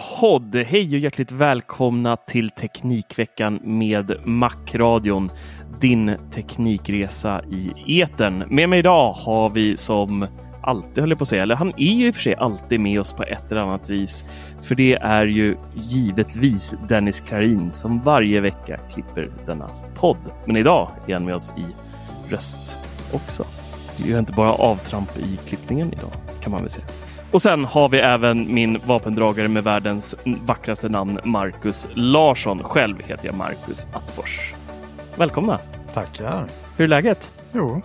podd. Hej och hjärtligt välkomna till Teknikveckan med Macradion. Din teknikresa i etern. Med mig idag har vi som alltid höll jag på att säga, eller han är ju i och för sig alltid med oss på ett eller annat vis. För det är ju givetvis Dennis Klarin som varje vecka klipper denna podd. Men idag är han med oss i röst också. Det är ju inte bara avtramp i klippningen idag kan man väl säga. Och sen har vi även min vapendragare med världens vackraste namn, Marcus Larsson. Själv heter jag Marcus Attfors. Välkomna! Tackar. Hur är läget? Jo,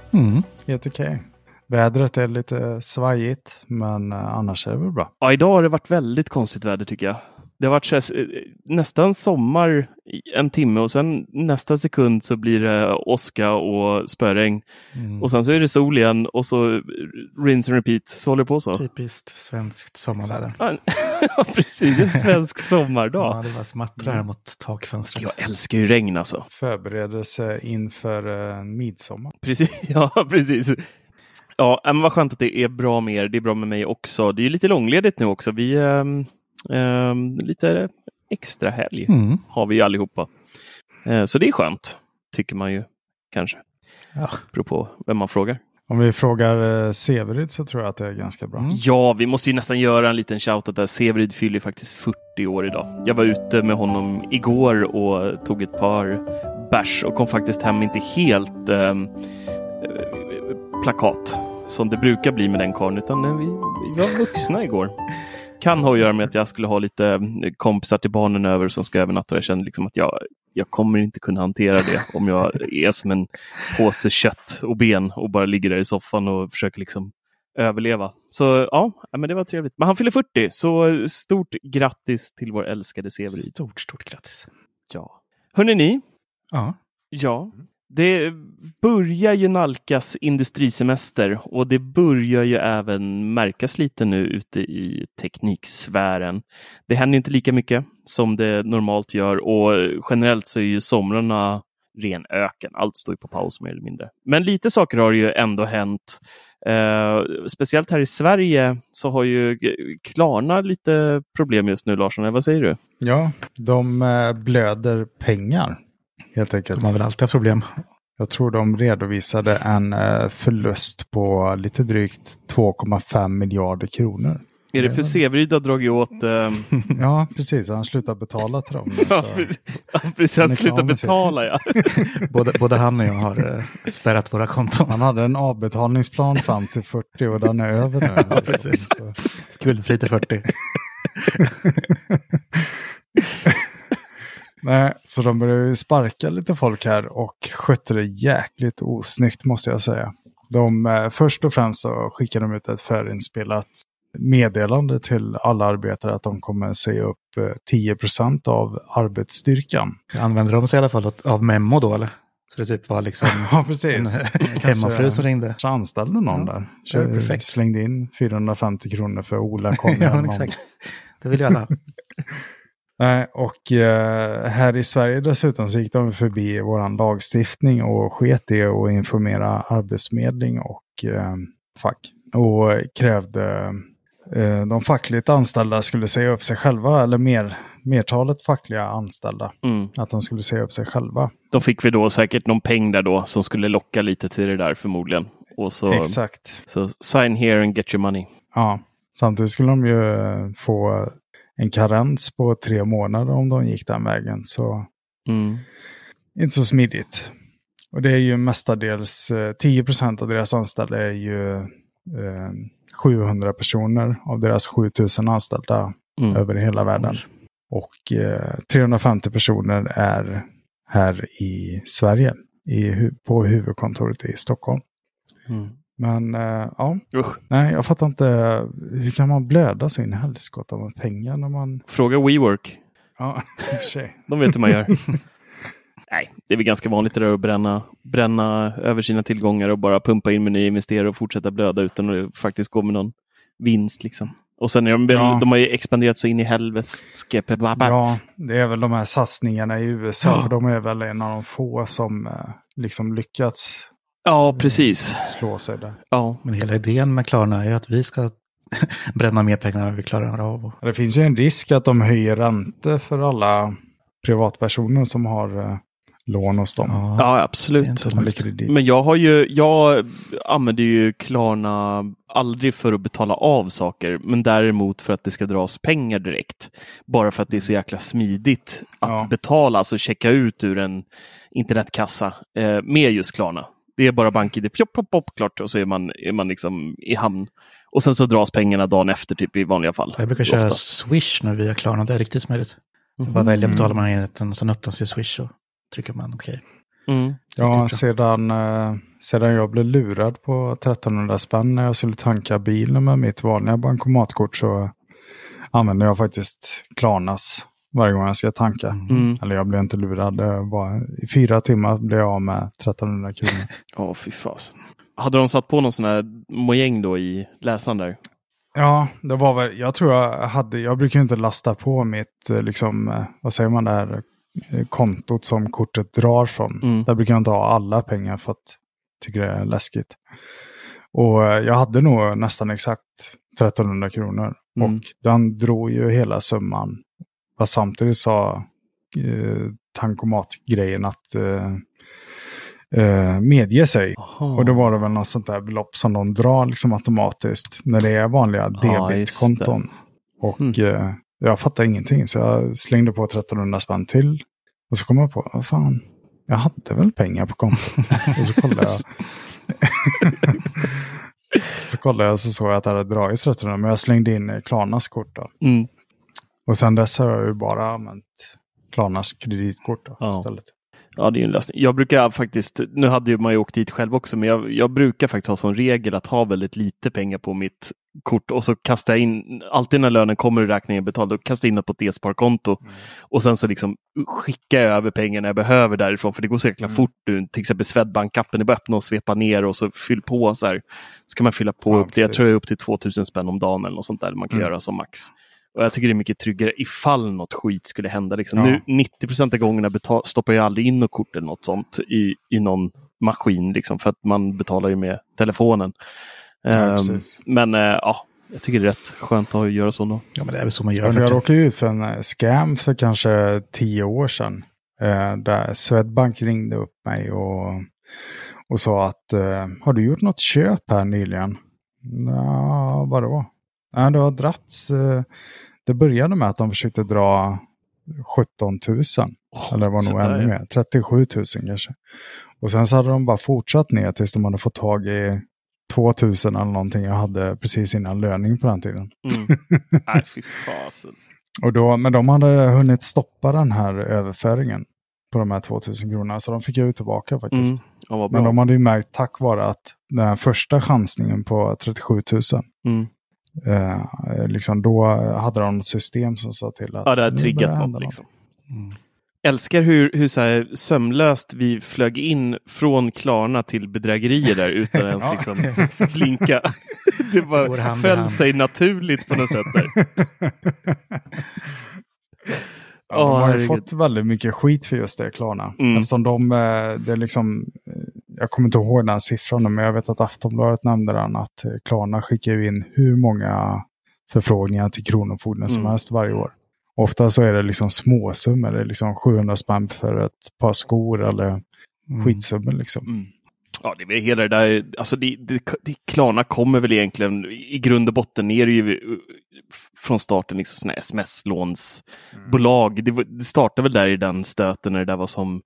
helt okej. Vädret är lite svajigt, men eh, annars är det väl bra. Ja, idag har det varit väldigt konstigt väder tycker jag. Det har varit så här, eh, nästan sommar en timme och sen nästa sekund så blir det åska och spöregn. Och sen så är det sol igen och så rinse and repeat. Så håller det på så. Typiskt svenskt sommarväder. Ja, precis. En svensk sommardag. Ja, det var smattrar här mot takfönstret. Jag älskar ju regn alltså. Förberedelse inför eh, midsommar. Precis. Ja, precis. Ja, men vad skönt att det är bra med er. Det är bra med mig också. Det är lite långledigt nu också. Vi um, lite extra helg Mm. har vi ju allihopa. Eh, så det är skönt, tycker man ju kanske. Ja. På vem man frågar. Om vi frågar eh, Severyd så tror jag att det är ganska bra. Mm. Ja, vi måste ju nästan göra en liten shoutout där. Severid fyller faktiskt 40 år idag. Jag var ute med honom igår och tog ett par bärs och kom faktiskt hem inte helt ehm, eh, plakat som det brukar bli med den karln, utan vi, vi var vuxna igår. Kan ha att göra med att jag skulle ha lite eh, kompisar till barnen över som ska övernatta. Jag kände liksom att jag, jag kommer inte kunna hantera det om jag är som en påse kött och ben och bara ligger där i soffan och försöker liksom överleva. Så ja, men det var trevligt. Men han fyller 40, så stort grattis till vår älskade Severid. Stort, stort grattis. Ja. Hörrni ni, Ja, ja, det börjar ju nalkas industrisemester och det börjar ju även märkas lite nu ute i tekniksfären. Det händer inte lika mycket som det normalt gör och generellt så är ju somrarna ren öken. Allt står ju på paus mer eller mindre. Men lite saker har ju ändå hänt. Eh, speciellt här i Sverige så har ju Klarna lite problem just nu, Larsson. Vad säger du? Ja, de eh, blöder pengar helt enkelt. de har väl alltid haft problem. Jag tror de redovisade en eh, förlust på lite drygt 2,5 miljarder kronor. Är det för Severyd har dragit åt... Eh, Ja, precis. Han slutar betala till dem. ja, så- precis. Ja, precis. Han slutar betala, ja. Både, både han och jag har eh, spärrat våra konton. Han hade en avbetalningsplan fram till 40 och den är över nu. Ja, precis. Så- Skuldfri till 40. Nej, så de började ju sparka lite folk här och skötte det jäkligt osnyggt måste jag säga. De, eh, först och främst så skickade de ut ett förinspelat meddelande till alla arbetare att de kommer säga upp eh, 10% av arbetsstyrkan. Använder de sig i alla fall av memo då eller? Så det typ var liksom Ja, precis. en Kanske- hemmafru som ringde. Kanske anställde någon Ja, där. kör Eh, perfekt. Slängde in 450 kronor för Ola Conny. ja, exakt. Det vill ju alla ha. Nej, och eh, här i Sverige dessutom så gick de förbi våran lagstiftning och sket i att informera arbetsförmedling och eh, fack. Och krävde eh, de fackligt anställda skulle säga upp sig själva, eller mer, mertalet fackliga anställda, Mm. att de skulle säga upp sig själva. Då fick vi då säkert någon peng där då som skulle locka lite till det där förmodligen. Och så, Exakt. så sign here and get your money. Ja. Samtidigt skulle de ju få en karens på tre månader om de gick den vägen. Så Mm. inte så smidigt. Och det är ju mestadels eh, 10 procent av deras anställda är ju eh, 700 personer av deras 7000 anställda Mm. över hela världen. Och eh, 350 personer är här i Sverige, i, på huvudkontoret i Stockholm. Mm. Men eh, ja, Usch. nej, jag fattar inte. Hur kan man blöda så in i helskotta med pengar när man... Fråga WeWork. Ja. De vet hur man gör. Nej, det är väl ganska vanligt det där att bränna, bränna över sina tillgångar och bara pumpa in med nya investerare och fortsätta blöda utan att faktiskt gå med någon vinst. Liksom. Och sen är de, väl, Ja. de har ju expanderat så in i helvete. Ja, det är väl de här satsningarna i USA. Ja. För de är väl en av de få som eh, liksom lyckats ja, precis. slå sig där. Ja. Men hela idén med Klarna är ju att vi ska bränna mer pengar än vi klarar av. Det finns ju en risk att de höjer räntor för alla privatpersoner som har eh, lån hos dem. Ja, absolut. Men jag har ju, jag använder ju Klarna aldrig för att betala av saker, men däremot för att det ska dras pengar direkt. Bara för att det är så jäkla smidigt att Ja. betala, alltså checka ut ur en internetkassa eh, med just Klarna. Det är bara BankID, pjopp, pop, pop, klart, och så är man, är man liksom i hamn. Och sen så dras pengarna dagen efter, typ i vanliga fall. Jag brukar köra Oftast. Swish nu via Klarna, det är riktigt smidigt. Mhm. Jag bara välja betala med enheten och sen öppnas ju Swish och trycker man okej. Mm. Ja, bra. sedan, eh, sedan jag blev lurad på 1300 spänn när jag skulle tanka bilen med mitt vanliga bankomatkort så använder jag faktiskt Klarnas varje gång jag ska tanka. Mm. Eller jag blev inte lurad. Var, I fyra timmar blev jag av med 1300 kronor. Ja, fy fas. Hade de satt på någon sån här mojäng då i läsaren där? Ja, det var väl, jag tror jag hade, jag brukar inte lasta på mitt, eh, liksom, eh, vad säger man där, eh, kontot som kortet drar från. Mm. Där brukar jag inte ha alla pengar för att jag tycker det är läskigt. Och jag hade nog nästan exakt 1300 kronor. Mm. Och den drog ju hela summan. Fast samtidigt sa eh, tankomatgrejen att eh, eh, medge sig. Aha. Och då var det väl något sånt där belopp som de drar liksom automatiskt när det är vanliga debitkonton. och Mm. eh, jag fattade ingenting så jag slängde på 1300 spänn till. Och så kom jag på, vad fan, jag hade väl pengar på kontot. och så kollade jag. så kollade jag så såg jag att det hade dragits 1300 men jag slängde in Klarnas kort då. Mm. Och sen dess har jag ju bara använt Klarnas kreditkort då, Ja. istället. Ja, det är ju en lösning. Jag brukar faktiskt, nu hade ju man ju åkt dit själv också, men jag, jag brukar faktiskt ha som regel att ha väldigt lite pengar på mitt kort och så kastar jag in, alltid när lönen kommer och räkningen är betald, då kastar jag in det på ett e-sparkonto och sen så liksom skickar jag över pengar när jag behöver därifrån, för det går så jäkla fort nu. Till exempel Swedbank-appen, det är bara öppna och svepa ner och så fyll på så här. Så kan man fylla på Ja, upp till, jag tror det är upp till 2000 spänn om dagen eller något sånt där man kan Mm. göra som max. Och jag tycker det är mycket tryggare ifall något skit skulle hända. Liksom. Ja. Nu, 90 procent av gångerna betal- stoppar jag aldrig in något kort eller något sånt i, i någon maskin, liksom, för att man betalar ju med telefonen. Ja, precis. men eh, ja, jag tycker det är rätt skönt att göra så. Då. Ja, men det är väl så man gör. Jag råkade ut för en eh, scam för kanske tio år sedan. Eh, där Swedbank ringde upp mig och, och sa att eh, har du gjort något köp här nyligen? Ja, vadå? Ja, det har dragits. Eh, det började med att de försökte dra 17 000. eller det var nog ännu mer. 37 000 kanske. Och sen så hade de bara fortsatt ner tills de hade fått tag i 2 000 eller någonting jag hade precis innan löning på den tiden. Mm. Nej, fy fasen. Och då, men de hade hunnit stoppa den här överföringen på de här 2000 kronorna. Så de fick jag ut tillbaka faktiskt. Mm. Ja. Men de hade ju märkt tack vare att den här första chansningen på 37 000. Mm. Eh, liksom då hade de ett system som sa till att... Ja, det nu triggat något. hända Liksom. Mm. Älskar hur, hur så här sömlöst vi flög in från Klarna till bedrägerier där utan ens liksom blinka. Det Går bara hand i föll hand. sig naturligt på något sätt där. Ja, de har ju fått väldigt mycket skit för just det, Klarna. Mm. Eftersom de, eh, det är liksom, eh, jag kommer inte ihåg den siffran, men jag vet att Aftonbladet nämnde den, att eh, Klarna skickar in hur många förfrågningar till Kronofogden som Mm. helst varje år. Ofta så är det liksom småsummor, det är liksom 700 spänn för ett par skor eller Mm. skitsummor liksom. Mm. Ja, det är väl hela det där, alltså det, det, det, Klarna kommer väl egentligen, i grund och botten det ju uh, från starten liksom sådana sms-lånsbolag. Det, det startade väl där i den stöten när det där var som,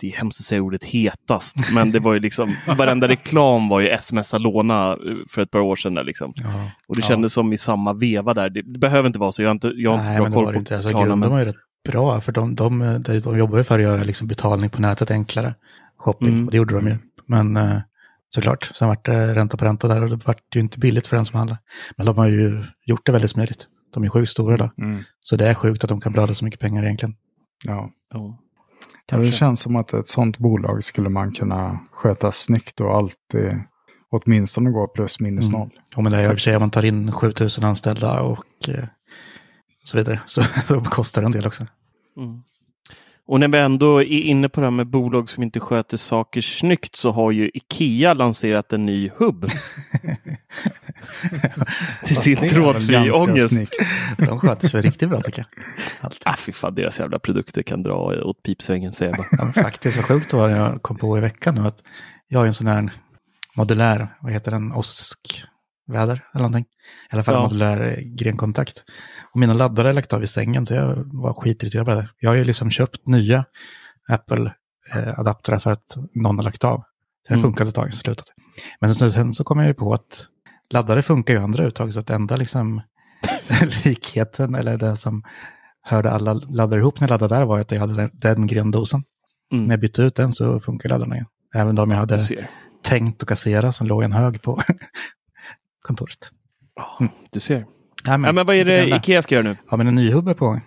det är hemskt att säga ordet hetast, men det var ju liksom, varenda reklam var ju smsa låna uh, för ett par år sedan. Där, liksom. Ja. Och det kändes som i samma veva där. Det, det behöver inte vara så, jag har inte, jag har inte så bra koll på inte. Alltså, Klarna. grunden Men, var ju rätt bra, för de, de, de, de jobbar ju för att göra liksom betalning på nätet enklare. Shopping, Mm. och det gjorde de ju. Men eh, såklart, sen vart det ränta på ränta där och det vart ju inte billigt för den som handlar. Men de har ju gjort det väldigt smidigt. De är sjukt stora då. Mm. Så det är sjukt att de kan blöda så mycket pengar egentligen. Ja. ja. Ja, det känns som att ett sånt bolag skulle man kunna sköta snyggt och alltid åtminstone gå plus minus Mm. noll. Och men det är i och för sig om man tar in 7000 anställda och eh, så vidare. Så, så kostar det en del också. Mm. Och när vi ändå är inne på det här med bolag som inte sköter saker snyggt så har ju Ikea lanserat en ny hubb. Till sin trådfri ångest. snyggt. De sköter sig riktigt bra tycker jag. Ah, fy fan, deras jävla produkter kan dra åt pipsvängen säger jag bara. Ja, faktiskt, vad sjukt var det jag kom på i veckan nu att jag är en sån här modulär, vad heter den, åskväder eller någonting. I alla fall Ja. modulär grenkontakt. Och mina laddare lagt av i sängen så jag var skitirriterad på det. Jag har ju liksom köpt nya Apple-adaptrar för att någon har lagt av. Så det Mm. funkade ett tag, så slutade. Men sen, sen så kom jag ju på att laddare funkar ju andra uttag, så att enda liksom likheten, eller det som hörde alla laddare ihop när jag laddade där var att jag hade den, den grendosen. När Mm. jag bytte ut den så funkar laddarna igen. Även de jag hade ser. tänkt att kassera som låg en hög på kontoret. Du ser. Ja, Ja, men vad är det där. Ikea ska göra nu? Ja, men en ny hubb är på gång.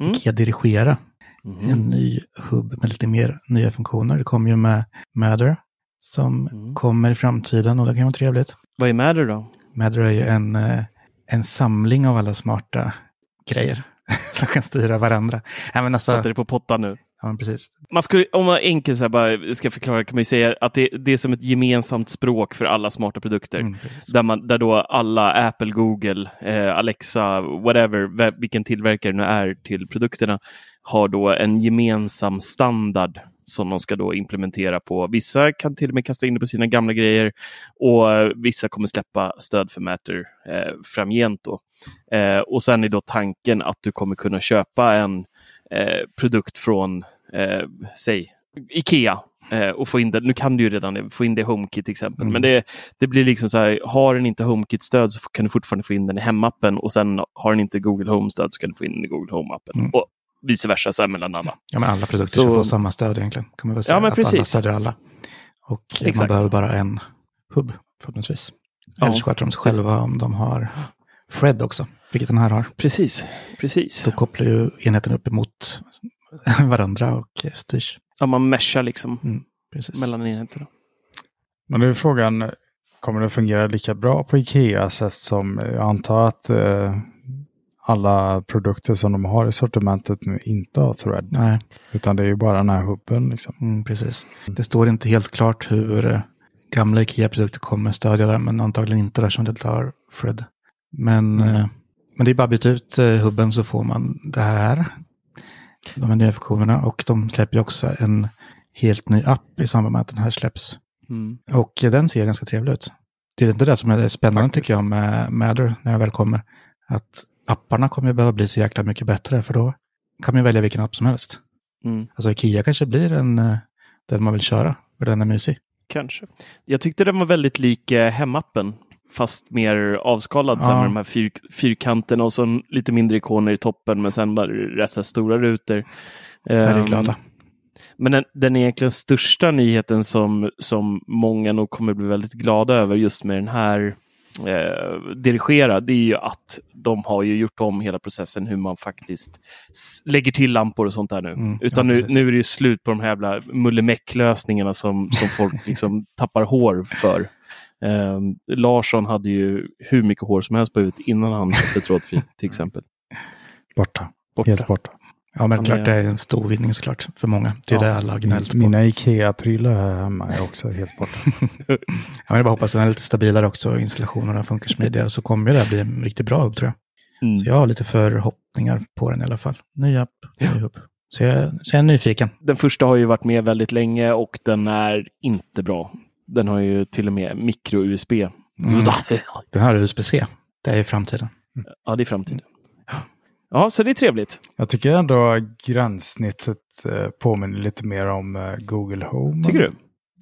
Mm. Ikea Dirigera. Mhm. En ny hubb med lite mer nya funktioner. Det kommer ju med Matter som Mm. kommer i framtiden och det kan vara trevligt. Vad är med det då? Matter är ju en, eh, en samling av alla smarta grejer som kan styra varandra. Ja, men alltså, Satte det på pottan nu. Ja, precis. Man skulle, om man enkelt så bara ska förklara kan man säga att det, det är som ett gemensamt språk för alla smarta produkter. Mm. Där, man, där då alla Apple, Google, eh, Alexa, whatever, ve- vilken tillverkare det nu är till produkterna, har då en gemensam standard som de ska då implementera på. Vissa kan till och med kasta in det på sina gamla grejer och vissa kommer släppa stöd för Matter eh, framgent. Då. Eh, och sen är då tanken att du kommer kunna köpa en produkt från, eh, säg, Ikea eh, och få in det. Nu kan du ju redan få in det i HomeKit till exempel. Mm. Men det, det blir liksom så här, har den inte HomeKit-stöd så kan du fortfarande få in den i hemappen och sen har den inte Google Home-stöd så kan du få in den i Google Home-appen. Mm. Och vice versa så mellan alla. Ja, men alla produkter Så- få samma stöd egentligen. Kan man väl säga Ja, men att alla stödjer alla. Och eh, man Exakt. behöver bara en hubb förhoppningsvis. Ja. Eller så sköter de sig själva om de har Fred också, vilket den här har. Precis, precis. Då kopplar ju enheten upp emot varandra och eh, styrs. Ja, man meshar liksom Mm, mellan enheterna. Men nu är frågan, kommer det fungera lika bra på Ikea eftersom jag antar att eh, alla produkter som de har i sortimentet nu inte har thread. Nej, Utan det är ju bara den här hubben. Liksom. mm, precis. Det står inte helt klart hur eh, gamla Ikea-produkter kommer stödja det, men antagligen inte där som det har Fred. Men, eh, men det är bara att byta ut eh, hubben så får man det här. De här nya funktionerna och de släpper också en helt ny app i samband med att den här släpps. Mm. Och eh, den ser ganska trevlig ut. Det är inte det som är spännande Faktiskt. tycker jag med Matter när jag väl kommer. Att apparna kommer ju behöva bli så jäkla mycket bättre för då kan man välja vilken app som helst. Mm. Alltså Ikea kanske blir en, den man vill köra, för den är mysig. Kanske. Jag tyckte den var väldigt lik hemappen. Fast mer avskalad Ja. med de här fyr, fyrkanterna och så lite mindre ikoner i toppen men sen bara dessa stora rutor. Färgglada. Ehm, men den, den egentligen största nyheten som, som många nog kommer bli väldigt glada över just med den här eh, dirigera, det är ju att de har ju gjort om hela processen hur man faktiskt lägger till lampor och sånt där nu. Mm, Utan ja, nu, nu är det ju slut på de här jävla mullemäck-lösningarna som, som folk liksom tappar hår för. Ehm, Larsson hade ju hur mycket hår som helst på huvudet innan han köpte trådfri till exempel. Borta. Borta. Helt borta. Ja, men Han klart är- det är en stor vinning såklart för många. Det är Ja. det alla har gnällt på. Mina Ikea-prylar här hemma är också helt borta. Ja, men jag bara hoppas att den är lite stabilare också, installationerna funkar smidigare, så kommer det här bli en riktigt bra hubb tror jag. Mm. Så jag har lite förhoppningar på den i alla fall. Ny app, ny Ja. hubb. Så jag, så jag är nyfiken. Den första har ju varit med väldigt länge och den är inte bra. Den har ju till och med micro-USB. Mm. Den här är USB-C. Det är ju framtiden. Ja, det är framtiden. Ja, så det är trevligt. Jag tycker ändå gränssnittet eh, påminner lite mer om eh, Google Home. Tycker du?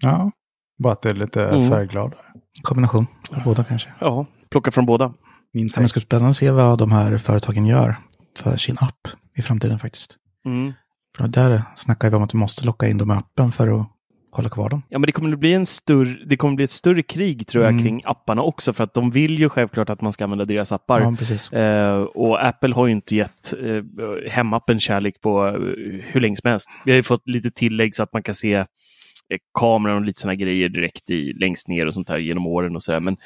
Ja, bara att det är lite Mm. färggladare. Kombination av båda kanske. Ja, plocka från båda. Min Ja, men det ska bli spännande att se vad de här företagen gör för sin app i framtiden faktiskt. Mm. För där snackar vi om att du måste locka in dem i appen för att hålla kvar dem. Ja, men det kommer att bli en större, det kommer att bli ett större krig tror jag Mm. kring apparna också för att de vill ju självklart att man ska använda deras appar. Ja, precis. Eh, och Apple har ju inte gett eh, hemappen kärlek på eh, hur länge som helst. Vi har ju fått lite tillägg så att man kan se kameran och lite sådana grejer direkt i, längst ner och sånt här genom åren och sådär. Men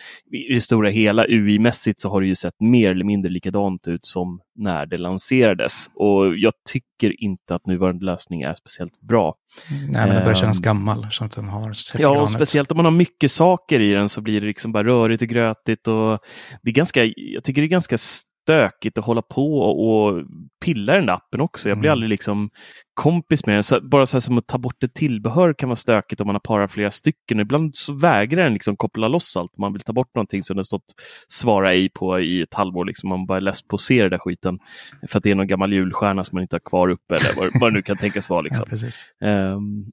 i det stora hela UI-mässigt så har det ju sett mer eller mindre likadant ut som när det lanserades. Och jag tycker inte att nuvarande lösning är speciellt bra. Nej, men det börjar kännas Ehm. gammal. Så att har Ja, och speciellt om man har mycket saker i den så blir det liksom bara rörigt och grötigt. Och det är ganska, jag tycker det är ganska stökigt att hålla på och pilla i den där appen också. Jag blir Mm. aldrig liksom kompis med den. Så, bara så här som att ta bort ett tillbehör kan vara stökigt om man har parat flera stycken. Ibland så vägrar den liksom koppla loss allt. Man vill ta bort någonting som den stått svara ej på i ett halvår. Liksom. Man bara är less på att se den där skiten. För att det är någon gammal julstjärna som man inte har kvar uppe eller vad, vad det nu kan tänkas vara. Liksom. Ja. Ehm,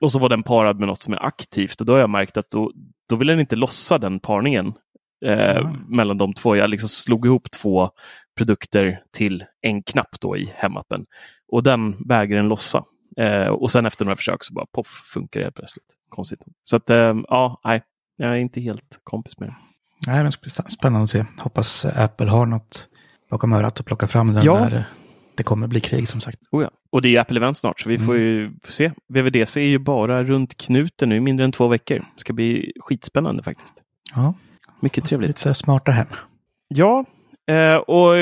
och så var den parad med något som är aktivt och då har jag märkt att då, då vill den inte lossa den parningen eh, Ja. mellan de två. Jag liksom slog ihop två produkter till en knapp då i hemappen och den vägrar den lossa. Eh, och sen efter några försök så bara poff funkar det helt plötsligt. Konstigt. Så att ehm, ja, nej, jag är inte helt kompis med det. Nej, men spännande att se. Hoppas Apple har något bakom örat att plocka fram den Ja. där. Det kommer bli krig som sagt. Oh ja. Och det är ju Apple Event snart, så vi får ju se. VVDC är ju bara runt knuten nu, mindre än två veckor. Det ska bli skitspännande faktiskt. Ja, Mycket trevligt. lite så smarta hem. Ja, eh, och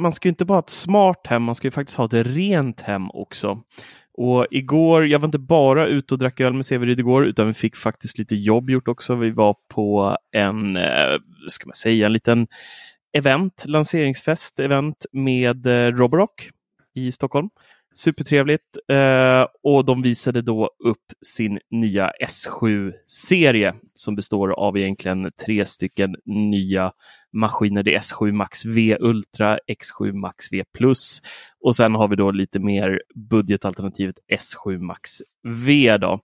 man ska ju inte bara ha ett smart hem, man ska ju faktiskt ha ett rent hem också. Och igår, jag var inte bara ute och drack öl med Severyd igår, utan vi fick faktiskt lite jobb gjort också. Vi var på en, eh, ska man säga, en liten event, lanseringsfest, event med eh, Roborock i Stockholm. Supertrevligt. Eh, och de visade då upp sin nya S7-serie som består av egentligen tre stycken nya maskiner. Det är S7 Max V Ultra, X7 Max V Plus och sen har vi då lite mer budgetalternativet S7 Max V. Då.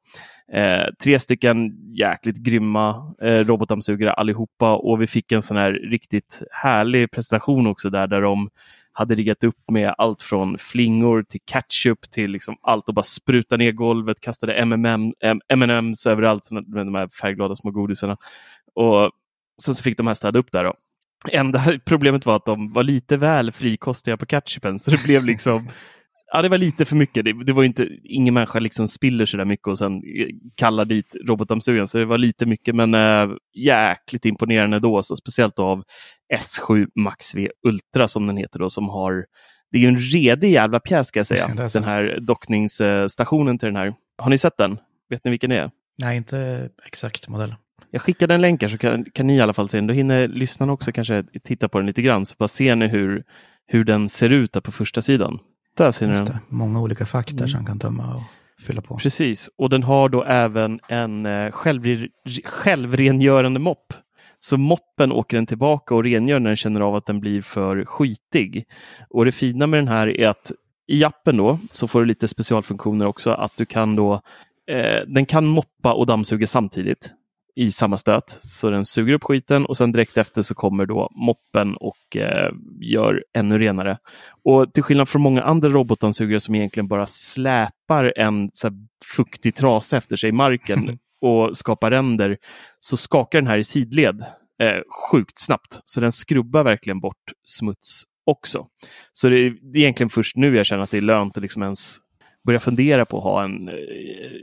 Eh, tre stycken jäkligt grymma eh, robotdammsugare allihopa och vi fick en sån här riktigt härlig presentation också där, där de hade riggat upp med allt från flingor till ketchup till liksom allt och bara spruta ner golvet, kastade M&M, M&M's överallt, med de här färgglada små godisarna. Och sen så fick de här städa upp där. Då. Enda problemet var att de var lite väl frikostiga på ketchupen, så det blev liksom Ja, det var lite för mycket. Det, det var inte, ingen människa liksom spiller så där mycket och sen eh, kallar dit robotdammsugaren, så det var lite mycket, men äh, jäkligt imponerande då, så speciellt av S7 Max V Ultra som den heter då, som har det är ju en redig jävla pjäs ska jag säga, den här dockningsstationen till den här. Har ni sett den? Vet ni vilken det är? Nej, inte exakt modell. Jag skickade en länk här så kan, kan ni i alla fall se den. Då hinner lyssnarna också kanske titta på den lite grann, så bara ser ni hur, hur den ser ut där på första sidan. Där ser ni den. Många olika fack där Mm. som kan tömma och fylla på. Precis, och den har då även en eh, självre självrengörande mopp. Så moppen åker den tillbaka och rengör när den känner av att den blir för skitig. Och det fina med den här är att i appen då så får du lite specialfunktioner också. Att du kan då, eh, den kan moppa och dammsuga samtidigt i samma stöt. Så den suger upp skiten och sen direkt efter så kommer då moppen och eh, gör ännu renare. Och till skillnad från många andra robotdammsugare som egentligen bara släpar en så här, fuktig trasa efter sig i marken och skapar ränder, så skakar den här i sidled eh, sjukt snabbt. Så den skrubbar verkligen bort smuts också. Så det är, det är egentligen först nu jag känner att det är lönt att liksom ens börja fundera på att ha en eh,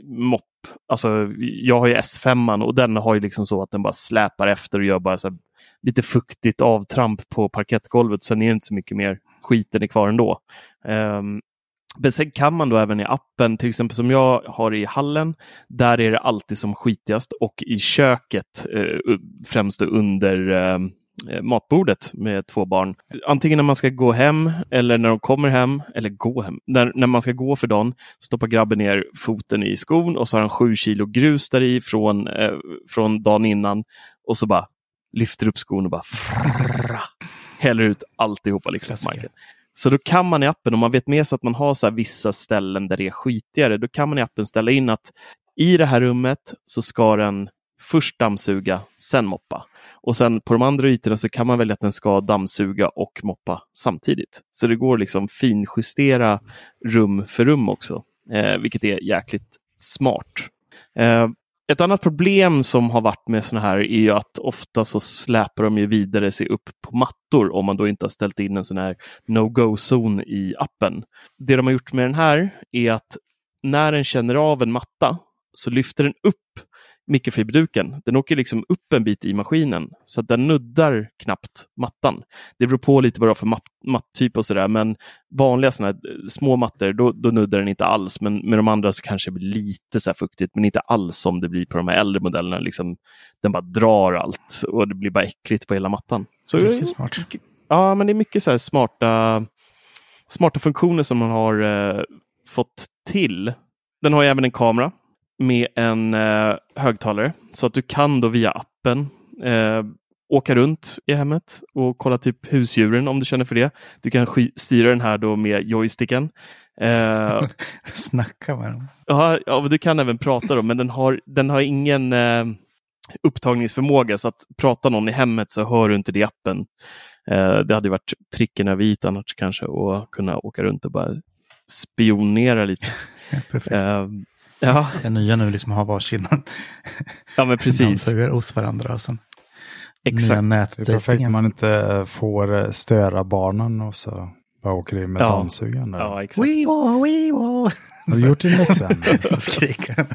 mopp. Alltså, jag har ju S5 och den har ju liksom så att den bara släpar efter och gör bara så här lite fuktigt avtramp på parkettgolvet. Sen är det inte så mycket mer skiten är kvar ändå. Um, men sen kan man då även i appen, till exempel som jag har i hallen, där är det alltid som skitigast och i köket, eh, främst under eh, eh, matbordet med två barn. Antingen när man ska gå hem eller när de kommer hem, eller gå hem, när, när man ska gå för dagen, stoppar grabben ner foten i skon och så har han sju kilo grus där i från, eh, från dagen innan och så bara lyfter upp skon och bara frrrra, häller ut alltihopa liksom på marken. Så då kan man i appen, om man vet med sig att man har så vissa ställen där det är skitigare, då kan man i appen ställa in att i det här rummet så ska den först dammsuga, sen moppa. Och sen på de andra ytorna så kan man välja att den ska dammsuga och moppa samtidigt. Så det går liksom finjustera rum för rum också, eh, vilket är jäkligt smart. Eh, ett annat problem som har varit med sådana här är ju att ofta så släpar de ju vidare sig upp på mattor om man då inte har ställt in en sån här no-go-zon i appen. Det de har gjort med den här är att när den känner av en matta så lyfter den upp mikrofiberduken. Den åker liksom upp en bit i maskinen så att den nuddar knappt mattan. Det beror på lite vad det är för matt, matttyp och sådär, men vanliga såna här små mattor, då, då, nuddar den inte alls. Men med de andra så kanske det blir lite så fuktigt, men inte alls som det blir på de här äldre modellerna. Liksom, den bara drar allt och det blir bara äckligt på hela mattan. Så, Riktigt smart. Ja, men det är mycket så smarta, smarta funktioner som man har eh, fått till. Den har även en kamera med en eh, högtalare så att du kan då via appen eh, åka runt i hemmet och kolla typ husdjuren om du känner för det. Du kan styra den här då med joysticken. Eh, Snacka med dem. Ja, ja, du kan även prata då, men den har, den har ingen eh, upptagningsförmåga så att prata någon i hemmet så hör du inte det i appen. Eh, det hade varit pricken över i annars kanske att kunna åka runt och bara spionera lite. Perfekt. Eh, Ja. Det nya nu liksom har varsin ja, men precis. hos varandra. Och sen Exakt. Det är perfekt om man inte får eh, störa barnen och så bara åker in med ja. dammsugaren. Ja, exakt. Wee-wah, wee-wah. Har du gjort din läxa? Skriker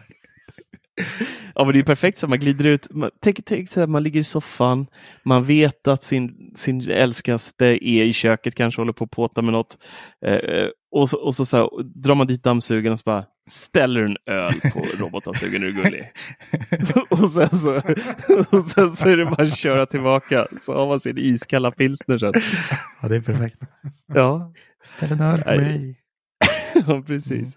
Ja, men det är perfekt så man glider ut. tänk, tänk att man ligger i soffan. Man vet att sin, sin älskaste är i köket, kanske håller på att påta med något. Eh, och så, och så, så här, drar man dit dammsugaren och så bara ställer en öl på robotdammsugaren. Är du gullig? och, sen så, och sen så är det bara att köra tillbaka. Så har man sin iskalla pilsner sen. Ja, det är perfekt. Ja. Ställ en öl på mig. ja, precis. Mm.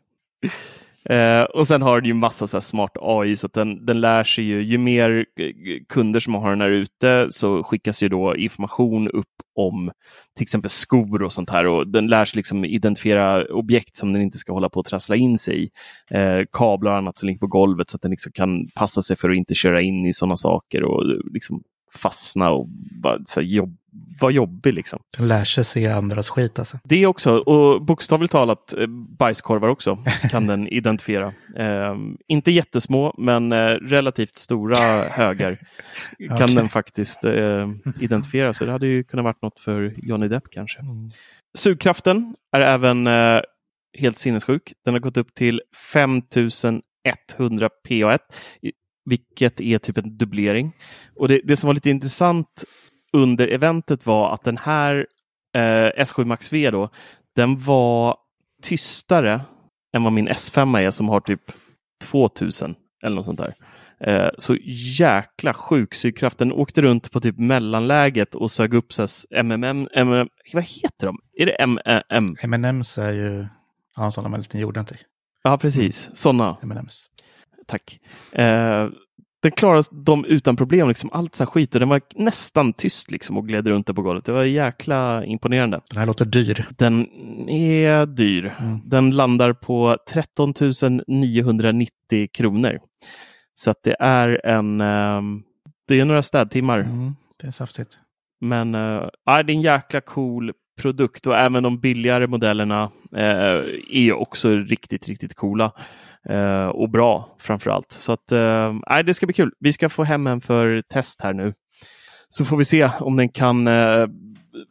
Eh, och sen har den ju massa så smart AI så att den, den lär sig ju, ju mer eh, kunder som har den här ute så skickas ju då information upp om till exempel skor och sånt här och den lär sig liksom identifiera objekt som den inte ska hålla på att trassla in sig i. Eh, kablar och annat som ligger på golvet så att den liksom kan passa sig för att inte köra in i sådana saker och liksom fastna och bara så jobb, vara jobbig. Liksom. Lär sig se andras skit alltså. Det också, och bokstavligt talat eh, bajskorvar också kan den identifiera. Eh, inte jättesmå, men eh, relativt stora högar kan okay. den faktiskt eh, identifiera. Så det hade ju kunnat varit något för Johnny Depp kanske. Mm. Sugkraften är även eh, helt sinnessjuk. Den har gått upp till 5100 PA1 vilket är typ en dubblering. Och det, det som var lite intressant under eventet var att den här eh, S7 Max V då, den var tystare än vad min S5 är som har typ 2000 eller något sånt där. Eh, så jäkla sjuk sugkraft. Den åkte runt på typ mellanläget och sög upp så MMM, MMM, vad heter de? Är det MM? M&M's är ju ja, sådana med en liten jorden till. Ja, precis. Sådana. M&M's tack. Eh, den klarade dem utan problem, liksom allt så här skit och den var nästan tyst liksom och gled runt på golvet. Det var jäkla imponerande. Den här låter dyr. Den är dyr. Mm. Den landar på 13 990 kronor. Så att det är en, eh, det är några städtimmar. Mm, det är saftigt. Men äh, det är en jäkla cool produkt och även de billigare modellerna äh, är också riktigt, riktigt coola. Uh, och bra framför allt. Så att, uh, det ska bli kul. Vi ska få hem en för test här nu. Så får vi se om den kan uh,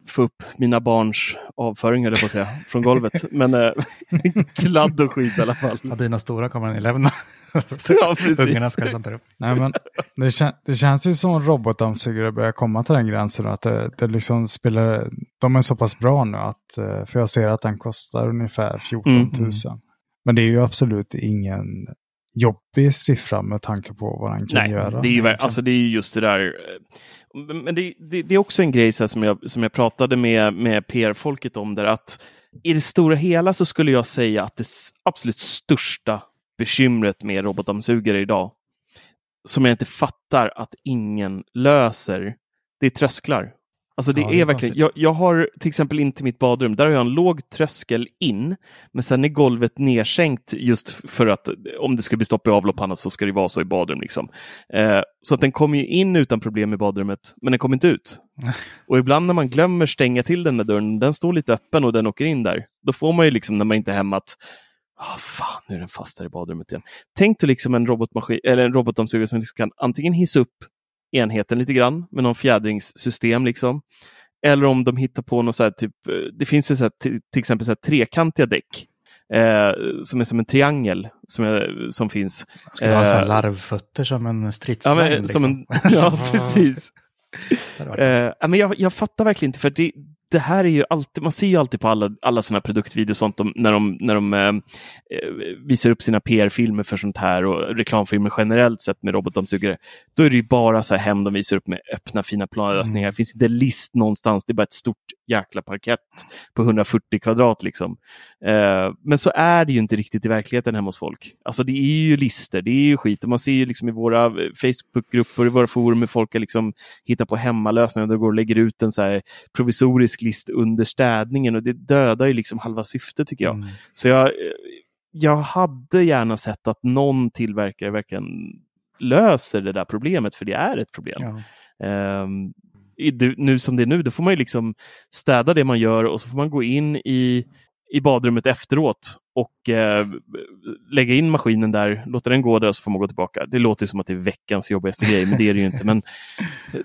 få upp mina barns avföring, eller på att säga, från golvet. Men uh, kladd och skit i alla fall. Ja, dina stora kommer den lämna. ja, precis. Nej, men det, kän det känns ju som robotdammsugare börjar komma till den gränsen. Att det, det liksom spelar, de är så pass bra nu att, för jag ser att den kostar ungefär 14 000. Mm. Men det är ju absolut ingen jobbig siffra med tanke på vad den kan Nej, göra. Det är, ju, alltså det är just det där. men det, det, det, är också en grej som, jag, som jag pratade med, med PR-folket om där att i det stora hela så skulle jag säga att det absolut största bekymret med robotdammsugare idag som jag inte fattar att ingen löser, det är trösklar. Alltså det, ja, det är, är verkligen, jag, jag, har till exempel in till mitt badrum, där har jag en låg tröskel in, men sen är golvet nedsänkt just för att om det ska bli stopp i avlopp så ska det vara så i badrum. Liksom. Eh, så att den kommer ju in utan problem i badrummet, men den kommer inte ut. och ibland när man glömmer stänga till den med dörren, den står lite öppen och den åker in där, då får man ju liksom när man inte är hemma att Oh, fan, nu är den fast där i badrummet igen. Tänk dig liksom en robotmaskin eller en robotdammsugare som liksom kan antingen hissa upp enheten lite grann med någon fjädringssystem. Liksom. Eller om de hittar på något så här, typ, eh, det finns ju så här, till, till exempel så här, trekantiga däck eh, som är som en triangel som, är, som finns. Ska eh, ha så eh, larvfötter som en stridsvagn? Ja, liksom. ja precis. eh, men jag, jag fattar verkligen inte, för det, det här är ju alltid, man ser ju alltid på alla, alla sådana produktvideos sånt de, när de, när de eh, eh visar upp sina PR-filmer för sånt här och reklamfilmer generellt sett med robotdammsugare. Då är det ju bara så här hem de visar upp med öppna fina planlösningar. Mm. Det finns inte list någonstans, det är bara ett stort jäkla parkett på 140 kvadrat. Liksom. Eh, men så är det ju inte riktigt i verkligheten hemma hos folk. Alltså det är ju lister, det är ju skit och man ser ju liksom i våra Facebookgrupper, i våra forum hur folk liksom hittat på hemmalösningar där går och lägger ut en så här provisorisk list under städningen och det dödar ju liksom halva syftet tycker jag. Mm. Så jag, jag hade gärna sett att någon tillverkare verkligen löser det där problemet, för det är ett problem. Ja. Um, nu som det är nu, då får man ju liksom städa det man gör och så får man gå in i, i badrummet efteråt och eh, lägga in maskinen där, låta den gå där så får man gå tillbaka. Det låter som att det är veckans jobbigaste grej, men det är det ju inte. Men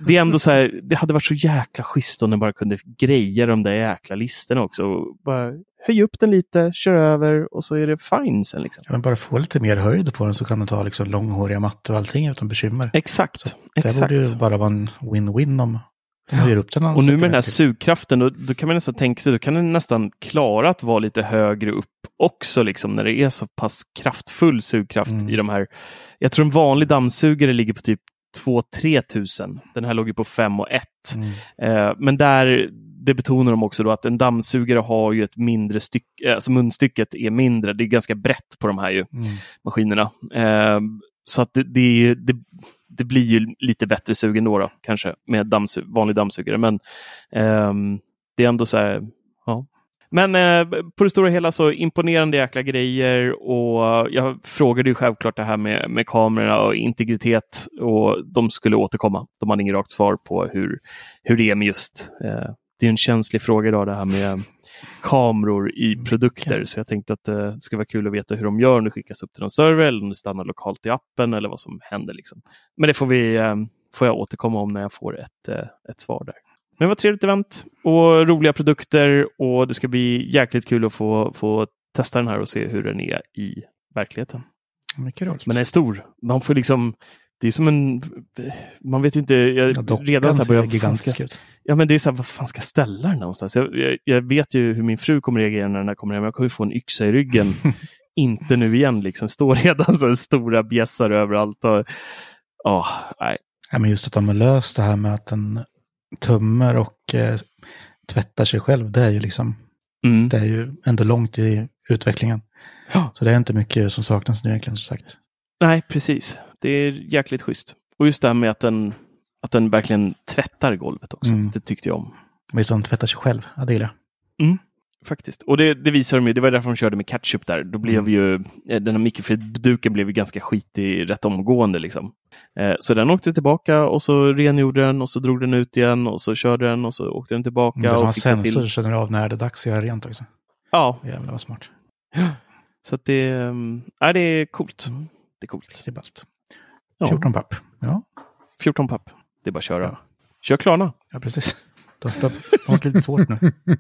det är ändå så här, det hade varit så jäkla schysst om den bara kunde greja de där jäkla listorna också. Bara höj upp den lite, kör över och så är det fine sen. Liksom. Ja, men bara få lite mer höjd på den så kan du ta liksom långhåriga mattor och allting utan bekymmer. Exakt. Så exakt. Det borde ju bara vara en win-win om Ja. Upp den och nu med den här sugkraften, då, då, kan man nästan tänka sig, då kan den nästan klara att vara lite högre upp också, liksom, när det är så pass kraftfull sugkraft mm. i de här. Jag tror en vanlig dammsugare ligger på typ 2-3 tusen. Den här låg ju på 5 och 1. Mm. Eh, men där, det betonar de också då att en dammsugare har ju ett mindre stycke, alltså munstycket är mindre. Det är ganska brett på de här ju, mm. maskinerna. Eh, så att det, det, det, det blir ju lite bättre sug ändå då, kanske med dammsug, vanlig dammsugare. Men eh, det är ändå så här, ja. Men eh, på det stora hela så imponerande jäkla grejer och jag frågade ju självklart det här med, med kamerorna och integritet och de skulle återkomma. De hade inget rakt svar på hur, hur det är med just, eh, det är en känslig fråga idag det här med kameror i produkter. Okay. Så jag tänkte att det skulle vara kul att veta hur de gör om det skickas upp till någon server eller om det stannar lokalt i appen eller vad som händer. Liksom. Men det får, vi, eh, får jag återkomma om när jag får ett, eh, ett svar där. Men ett trevligt event och roliga produkter och det ska bli jäkligt kul att få, få testa den här och se hur den är i verkligheten. Mycket. Men den är stor. Man får liksom det är som en, man vet inte, jag, ja, redan så här börjar gigantisk ut. Ja men det är så här, vad fan ska jag ställa den någonstans? Jag, jag, jag, vet ju hur min fru kommer reagera när den kommer hem. Jag kommer få en yxa i ryggen. inte nu igen liksom. Står redan så stora bjässar överallt. Och, oh, nej. Ja, men just att de har löst det här med att den tömmer och eh, tvättar sig själv. Det är ju liksom, mm. det är ju ändå långt i utvecklingen. Ja. Så det är inte mycket som saknas nu egentligen, som sagt. Nej, precis. Det är jäkligt schysst. Och just det här med att den, att den verkligen tvättar golvet också. Mm. Det tyckte jag om. Visst, den tvättar sig själv. Ja, det gillar jag. Mm, faktiskt. Och det, det visar de ju. Det var därför de körde med ketchup där. Då blev mm. ju, eh, den här mikrofiberduken blev ju ganska skitig rätt omgående. Liksom. Eh, så den åkte tillbaka och så rengjorde den och så drog den ut igen och så körde den och så åkte den tillbaka. Mm, det var och sensor till... känner av när det är dags att göra rent också. Ja. Jävlar vad smart. Så att det, äh, det är coolt. Mm. Det är coolt. Det är ballt. 14 papp. Ja. 14 papp. Det är bara att köra. Ja. Kör Klarna. Ja, precis. De har lite svårt nu.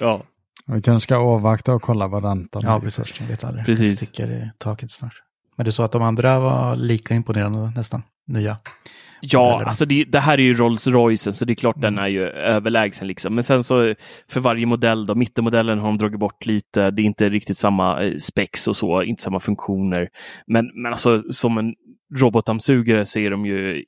ja. Vi kanske ska avvakta och kolla vad räntan Ja, precis. Jag vet aldrig. Precis. Det sticker i taket snart. Men du sa att de andra var lika imponerande nästan, nya. Ja, alltså det, det, här är ju Rolls Royce, så det är klart mm. den är ju överlägsen. Liksom. Men sen så för varje modell, då, mittenmodellen har de dragit bort lite. Det är inte riktigt samma eh, spex och så, inte samma funktioner. Men, men alltså som en robotdammsugare så är de ju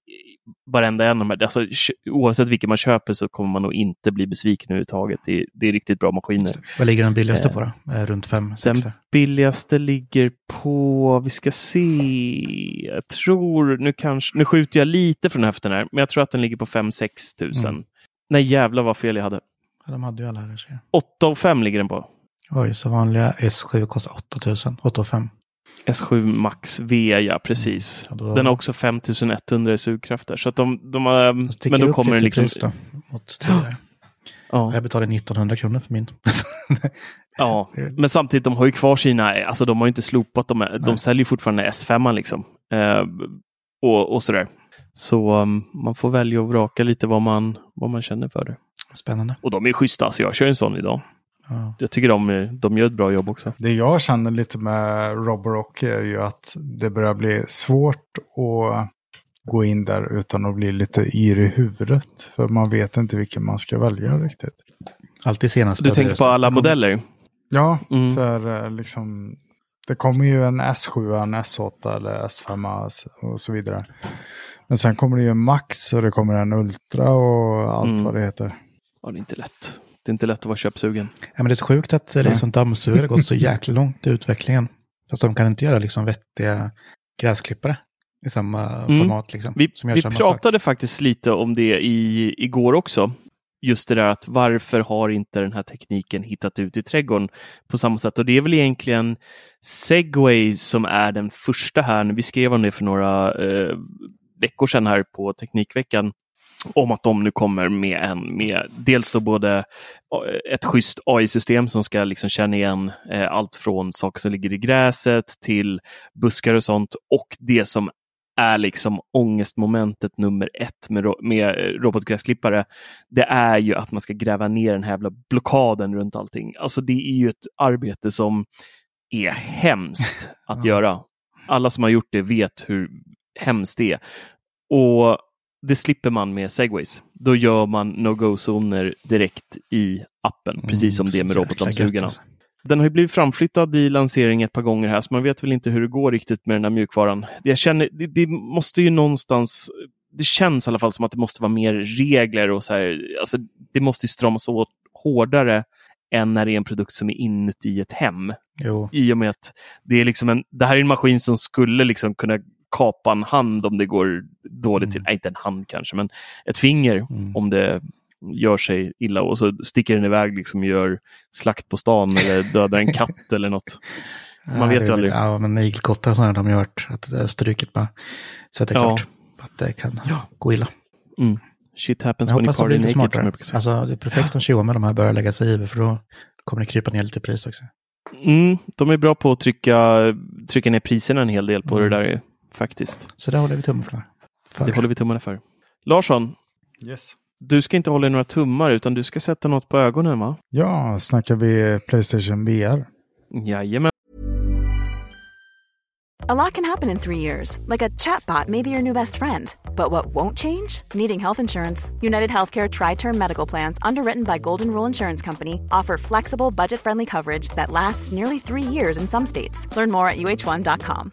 varenda en av de här. Alltså, oavsett vilken man köper så kommer man nog inte bli besviken överhuvudtaget. Det, är- det är riktigt bra maskiner. Vad ligger den billigaste Eh, på då? Eh, Runt 5 Den 6 billigaste ligger på, vi ska se, jag tror, nu kanske, nu skjuter jag lite från höften här, men jag tror att den ligger på 5-6 tusen. Mm. Nej jävlar vad fel jag hade. Ja, de hade ju alla här. ser jag. 8 och 5 ligger den på. Oj, så vanliga S7 kostar 8000. 8 och 5. S7 Max V, ja precis. Ja, då- Den har också 5100 i sugkraft där. Så att de, de har, men då kommer lite liksom... då, mot. Ja, Jag betalade 1900 kronor för min. ja, men samtidigt, de har ju kvar sina, alltså de har ju inte slopat dem. De Nej. säljer fortfarande S5 liksom. Eh, och, och sådär. Så um, man får välja och vraka lite vad man, vad man känner för det. Spännande. Och de är schyssta, alltså jag kör en sån idag. Ja. Jag tycker de, de gör ett bra jobb också. Det jag känner lite med Roborock är ju att det börjar bli svårt att gå in där utan att bli lite yr i huvudet. För man vet inte vilken man ska välja riktigt. Alltid senast. Du tänker på alla modeller? Ja, Mm. för eh, liksom det kommer ju en S7, en S8 eller S5 och så vidare. Men sen kommer det ju en Max och det kommer en Ultra och allt Mm. vad det heter. Ja, det är inte lätt. Det är inte lätt att vara köpsugen. Ja, men det är så sjukt att det är Nej. som dammsugare gått så jäkla långt i utvecklingen. Fast de kan inte göra liksom vettiga gräsklippare i samma Mm. format. Liksom, Vi, vi pratade sak. faktiskt lite om det i, igår också. Just det där att varför har inte den här tekniken hittat ut i trädgården på samma sätt? Och det är väl egentligen Segway som är den första här. Vi skrev om det för några eh, veckor sedan här på Teknikveckan om att de nu kommer med en med dels då både eh, ett schysst AI-system som ska liksom känna igen eh, allt från saker som ligger i gräset till buskar och sånt och det som är liksom ångestmomentet nummer ett med, med eh, robotgräsklippare. Det är ju att man ska gräva ner den här jävla blockaden runt allting. Alltså det är ju ett arbete som är hemskt att göra. Alla som har gjort det vet hur hemskt det är. Och det slipper man med segways. Då gör man no-go-zoner direkt i appen, precis som Mm, det med robotdammsugarna. alltså. Den har ju blivit framflyttad i lansering ett par gånger här, så man vet väl inte hur det går riktigt med den här mjukvaran. Jag känner, det, det måste ju någonstans, det känns i alla fall som att det måste vara mer regler och så här, alltså det måste ju stramas åt hårdare än när det är en produkt som är inuti ett hem. Jo, I och med att det är liksom en, det här är en maskin som skulle liksom kunna kapa en hand om det går dåligt till, nej inte en hand kanske, men ett finger Mm. om det gör sig illa och så sticker den iväg liksom gör slakt på stan eller dödar en katt eller något. Man Ja, vet ju aldrig. Ja, men igelkottar och sådana de har gjort. Att det är stryket bara. Så det är Ja. klart att det kan gå illa. Mm. Shit happens Jag when you party naked. Som smartare. jag säga. Alltså det är perfekt om Xiaomi de här börjar lägga sig i. För då kommer det krypa ner lite pris också. Mm, de är bra på att trycka, trycka ner priserna en hel del på Mm. det där faktiskt. Så det håller vi tummen för. för. Det håller vi tummarna för. Larsson, Yes. du ska inte hålla i några tummar utan du ska sätta något på ögonen va? Ja, snackar vi Playstation VR? Jajamän. A lot can happen in three years, like a chatbot may be your new best friend. But what won't change? Needing health insurance. United Healthcare Tri Term Medical Plans, underwritten by Golden Rule Insurance Company, offer flexible, budget friendly coverage that lasts nearly three years in some states. Learn more at uh1.com.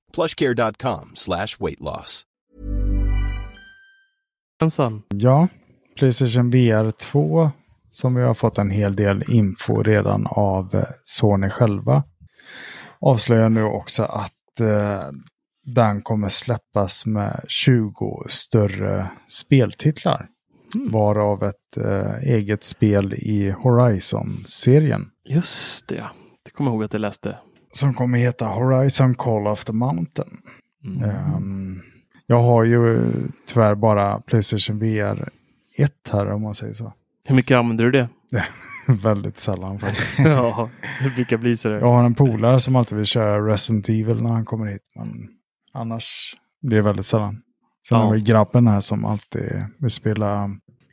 plushcare.com slash weight loss. Ja, Playstation VR 2 som vi har fått en hel del info redan av eh, Sony själva. Avslöjar nu också att eh, den kommer släppas med 20 större speltitlar. Mm. Varav ett eh, eget spel i Horizon-serien. Just det, ja. Det kommer jag ihåg att jag läste. Som kommer heta Horizon Call of the Mountain. Mm. Ehm, jag har ju tyvärr bara Playstation VR 1 här om man säger så. Hur mycket använder du det? Väldigt sällan faktiskt. ja, det brukar bli så. Jag har en polare som alltid vill köra Resident Evil när han kommer hit. Men annars blir det väldigt sällan. Sen Ja. har vi grabben här som alltid vill spela,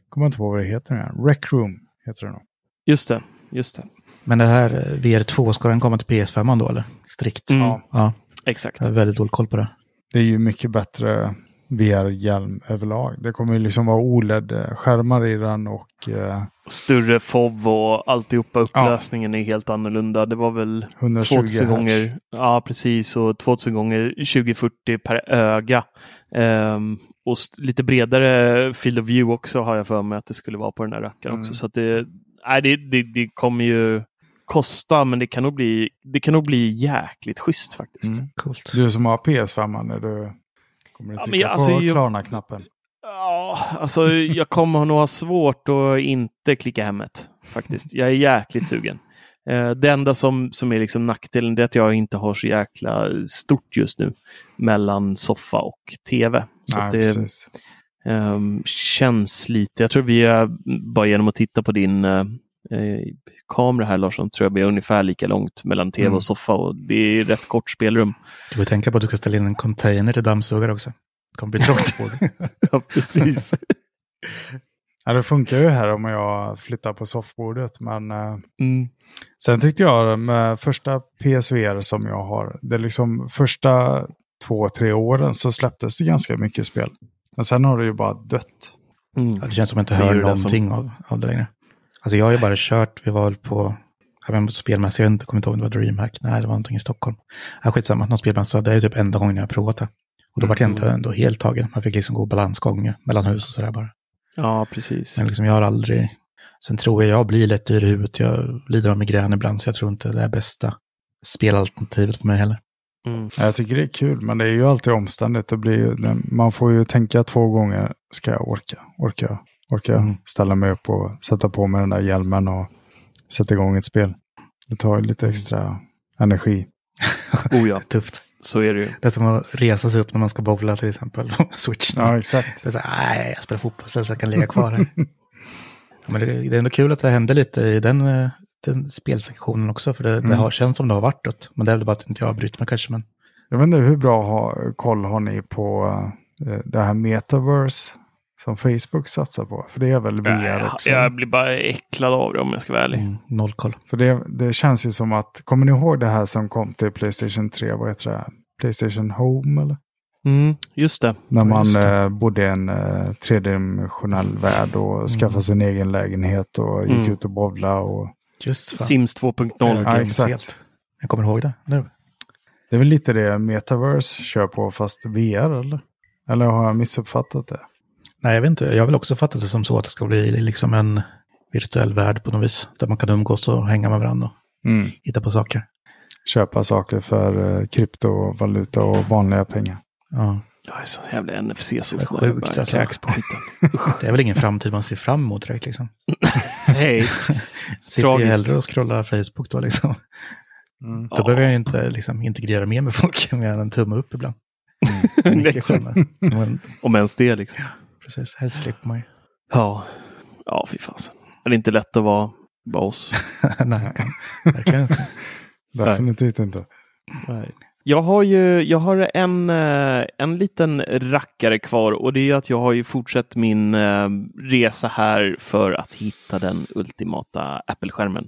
kommer inte på vad det heter nu. Rec Room heter det nog. Just det, just det. Men det här eh, VR2, ska den komma till PS5 då eller? Strikt? Mm. Ja. Ja, Exakt. jag har väldigt dålig koll på det. Det är ju mycket bättre VR-hjälm överlag. Det kommer ju liksom vara OLED-skärmar i den och eh, Större FOV och alltihopa. Upplösningen är helt annorlunda. Det var väl 120 2000 hertz. gånger, ja precis, och 2000 gånger 2040 per öga. Ehm, och lite bredare field of view också har jag för mig att det skulle vara på den här rackaren Mm. också. Så att det, nej, det, det, det kommer ju kosta, men det kan nog bli, det kan nog bli jäkligt schysst faktiskt. Mm. Coolt. Du som har PS5 när du kommer att Ja, trycka men jag- alltså, på jag- Klarna-knappen. Ja, alltså jag kommer nog ha svårt att inte klicka hemmet faktiskt. Jag är jäkligt sugen. Eh, Det enda som, som är liksom nackdelen det är att jag inte har så jäkla stort just nu mellan soffa och tv. Så Nej, att det ehm, känns lite, jag tror vi är, bara genom att titta på din eh, kamera här Larsson, tror jag blir ungefär lika långt mellan tv Mm. och soffa och det är rätt kort spelrum. Du får tänka på att du ska ställa in en container till dammsugare också. Det kommer bli trångt på det. ja, precis. Ja, det funkar ju här om jag flyttar på soffbordet. Men eh, Mm. sen tyckte jag med första PSVR som jag har, det är liksom första två, tre åren så släpptes det ganska mycket spel. Men sen har det ju bara dött. Mm. Ja, det känns som att jag inte hör det som- någonting av, av det längre. Alltså jag har ju bara kört, vi var på, jag vet inte, spelmässa, jag inte, kommer inte ihåg om det var DreamHack, nej det var någonting i Stockholm. Ja, skitsamma, någon spelmässa, det är typ enda gången jag har provat det. Och då var jag inte ändå helt tagen, man fick liksom gå balansgång mellan hus och sådär bara. Ja, precis. Men liksom jag har aldrig, sen tror jag jag blir lätt dyr i huvudet, jag lider av migrän ibland, så jag tror inte det är bästa spelalternativet för mig heller. Mm. Ja, Jag tycker det är kul, men det är ju alltid omständigt. Det blir man får ju tänka två gånger, ska jag orka? Orka? Orka Mm. ställa mig upp och sätta på mig den där hjälmen och sätta igång ett spel? Det tar ju lite extra energi. Oh ja, Tufft. så är det ju. Det är som att resa sig upp när man ska bowla till exempel, switch. Ja, exakt. Det är så nej, jag spelar fotboll så jag kan ligga kvar här. ja, men det, det är ändå kul att det hände lite i den, eh, den spelsektionen också, för det, det Mm. har känts som det har varit dött. Men det är väl bara att inte jag har brytt mig kanske, men Jag vet inte hur bra ha, koll har ni på eh, det här metaverse som Facebook satsar på? För det är väl VR jag, också? jag blir bara äcklad av det om jag ska vara ärlig. mm, noll koll. För det, det känns ju som att, kommer ni ihåg det här som kom till Playstation 3? Vad heter det? Playstation Home eller? Mm, just det. När Ja, man det. eh, bodde i en eh, tredimensionell värld och skaffade sin egen lägenhet och gick Mm. ut och bowla. Och... Just fan. Sims 2.0. Ja, exakt. helt. Jag kommer ihåg det nu. Det är väl lite det Metaverse kör på fast VR eller? Eller har jag missuppfattat det? Nej, jag vet inte. Jag väl också fattat det som så att det ska bli liksom en virtuell värld på något vis. Där man kan umgås och hänga med varandra och Mm. hitta på saker. Köpa saker för eh, kryptovaluta och vanliga pengar. Ja. Jag är så jävla NFC är snäll. sjukt, Bara alltså. kräks på skiten. Det är väl ingen framtid man ser fram emot direkt liksom. Hej. Sitter ju hellre och scrollar Facebook då liksom. Mm. Då Ja. behöver jag ju inte liksom, integrera mer med folk mer än en tumme upp ibland. Men, Om ens det liksom. Precis, helst slipper man ju. Ja, ja fy fasen. Det är inte lätt att vara, vara oss. Nej, verkligen inte. Definitivt inte. Jag har ju jag har en, eh, en liten rackare kvar och det är att jag har ju fortsatt min eh, resa här för att hitta den ultimata Apple-skärmen.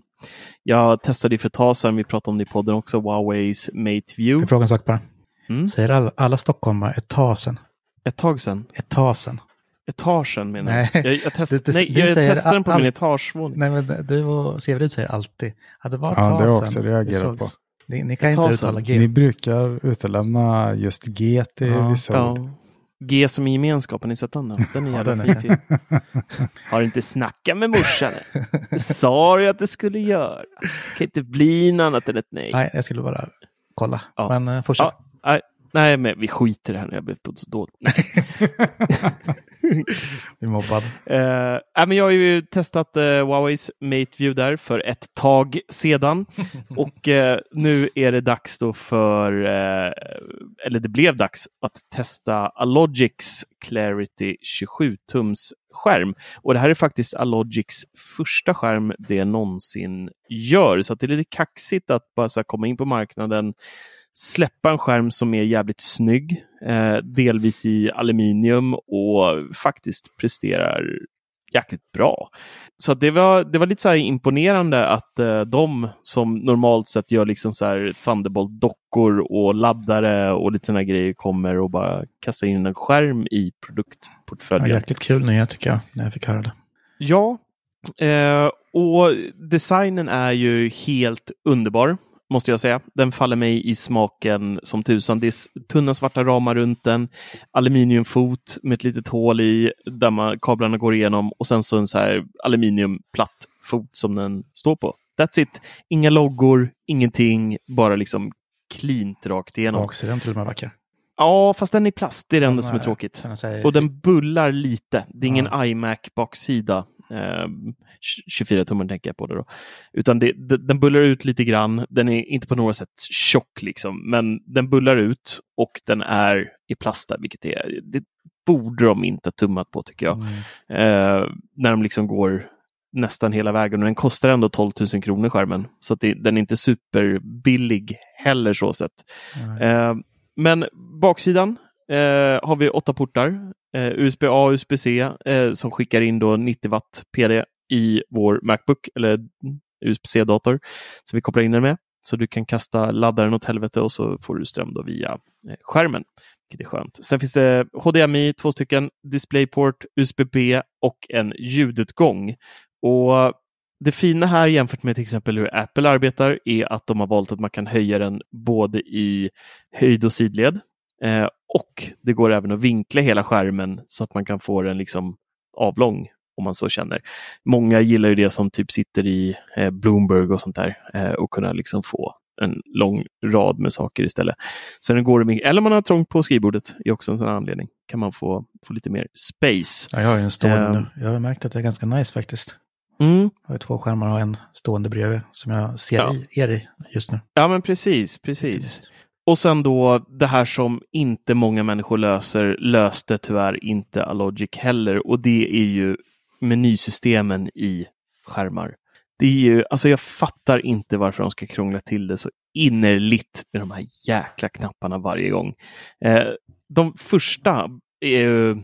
Jag testade för ett tag sedan, vi pratade om det i podden också, Huaweis Mate View. jag fråga en sak bara? Mm. Säger alla, alla stockholmare ett tag sedan? Ett tag sedan. Ett tag sedan. Etagen menar Nej. jag. Jag, jag, test, Det- det- nej, det jag testade den på allt- min etagevåning. Nej, men du och Severin säger alltid att det var ett Ja, det har jag också det reagerat på. Ni, ni kan Ett inte uttala. G. Ni brukar utelämna just G till Ja. vissa ord. Ja. G som i gemenskap, har ni sett den? då? Den är Ja, jävla är- fiffig. Har inte snackat med morsan? Det sa du att det skulle göra. kan inte bli något annat än ett nej. Nej, jag skulle bara kolla. Ja. Men eh, fortsätt. Ja, nej, nej, men vi skiter i det här när jag blev på så dåligt. Är mobbad. Eh, men jag har ju testat uh, Huaweis MateView där för ett tag sedan. och eh, nu är det dags då för, eh, eller det blev dags att testa Alogix Clarity 27-tums skärm. Och det här är faktiskt Alogix första skärm det någonsin gör. Så det är lite kaxigt att bara komma in på marknaden släppa en skärm som är jävligt snygg, eh, delvis i aluminium och faktiskt presterar jäkligt bra. Så det, var, det var lite så imponerande att eh, de som normalt sett gör liksom så Thunderbolt-dockor och laddare och lite sådana grejer kommer och bara kastar in en skärm i Ja, produktportföljen. jäkligt kul nyhet tycker jag, när jag fick höra det. Ja, eh, och designen är ju helt underbar, måste jag säga. Den faller mig i smaken som tusan. Det är tunna svarta ramar runt den, aluminiumfot med ett litet hål i där man, kablarna går igenom och sen så en så här aluminiumplatt fot som den står på. That's it. Inga loggor, ingenting, bara liksom cleant rakt igenom. Baksidan till och med vacker. Ja, fast den är plast. Det är det enda som är tråkigt. Och den bullar lite. Det är ingen iMac-baksida. Eh, 24 tummar tänker jag på det då. Utan det, det, den bullar ut lite grann. Den är inte på något sätt tjock liksom, men den bullar ut och den är i plast vilket är, det borde de inte ha tummat på tycker jag. Mm. Eh, när de liksom går nästan hela vägen och den kostar ändå 12 000 kronor skärmen. Så att det, den är inte superbillig heller så sett. Nej. Eh, men baksidan eh, har vi åtta portar. Eh, USB-A, och USB-C eh, som skickar in då 90 watt PD i vår Macbook eller USB-C-dator som vi kopplar in den med. Så du kan kasta laddaren åt helvete och så får du ström då via eh, skärmen. Vilket är skönt. Sen finns det HDMI, två stycken, DisplayPort, USB-B och en ljudutgång. Och det fina här jämfört med till exempel hur Apple arbetar är att de har valt att man kan höja den både i höjd och sidled. Eh, och det går även att vinkla hela skärmen så att man kan få den liksom avlång om man så känner. Många gillar ju det som typ sitter i eh, Bloomberg och sånt där eh, och kunna liksom få en lång rad med saker istället. Så den går det eller man har trångt på skrivbordet är också en sån anledning. Kan man få, få lite mer space. Ja, jag har ju en stående Ehm. nu. Jag har märkt att det är ganska nice faktiskt. Mm. Jag har två skärmar och en stående bredvid som jag ser Ja. i, er i just nu. Ja, men precis, precis. Och sen då det här som inte många människor löser, löste tyvärr inte Alogic heller. Och det är ju menysystemen i skärmar. Det är ju, alltså jag fattar inte varför de ska krångla till det så innerligt med de här jäkla knapparna varje gång. Eh, de första är ju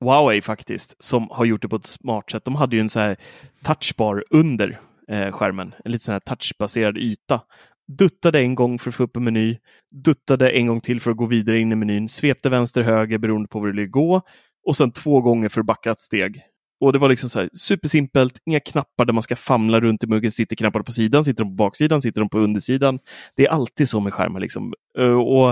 Huawei faktiskt, som har gjort det på ett smart sätt. De hade ju en så här touchbar under eh, skärmen, en lite sån här touchbaserad yta. Duttade en gång för att få upp en meny, duttade en gång till för att gå vidare in i menyn, svepte vänster höger beroende på var du ville gå och sen två gånger för att backa ett steg. Och det var liksom så här supersimpelt, inga knappar där man ska famla runt i muggen. Sitter knapparna på sidan, sitter de på baksidan, sitter de på undersidan. Det är alltid så med skärmar. Liksom. Eh, och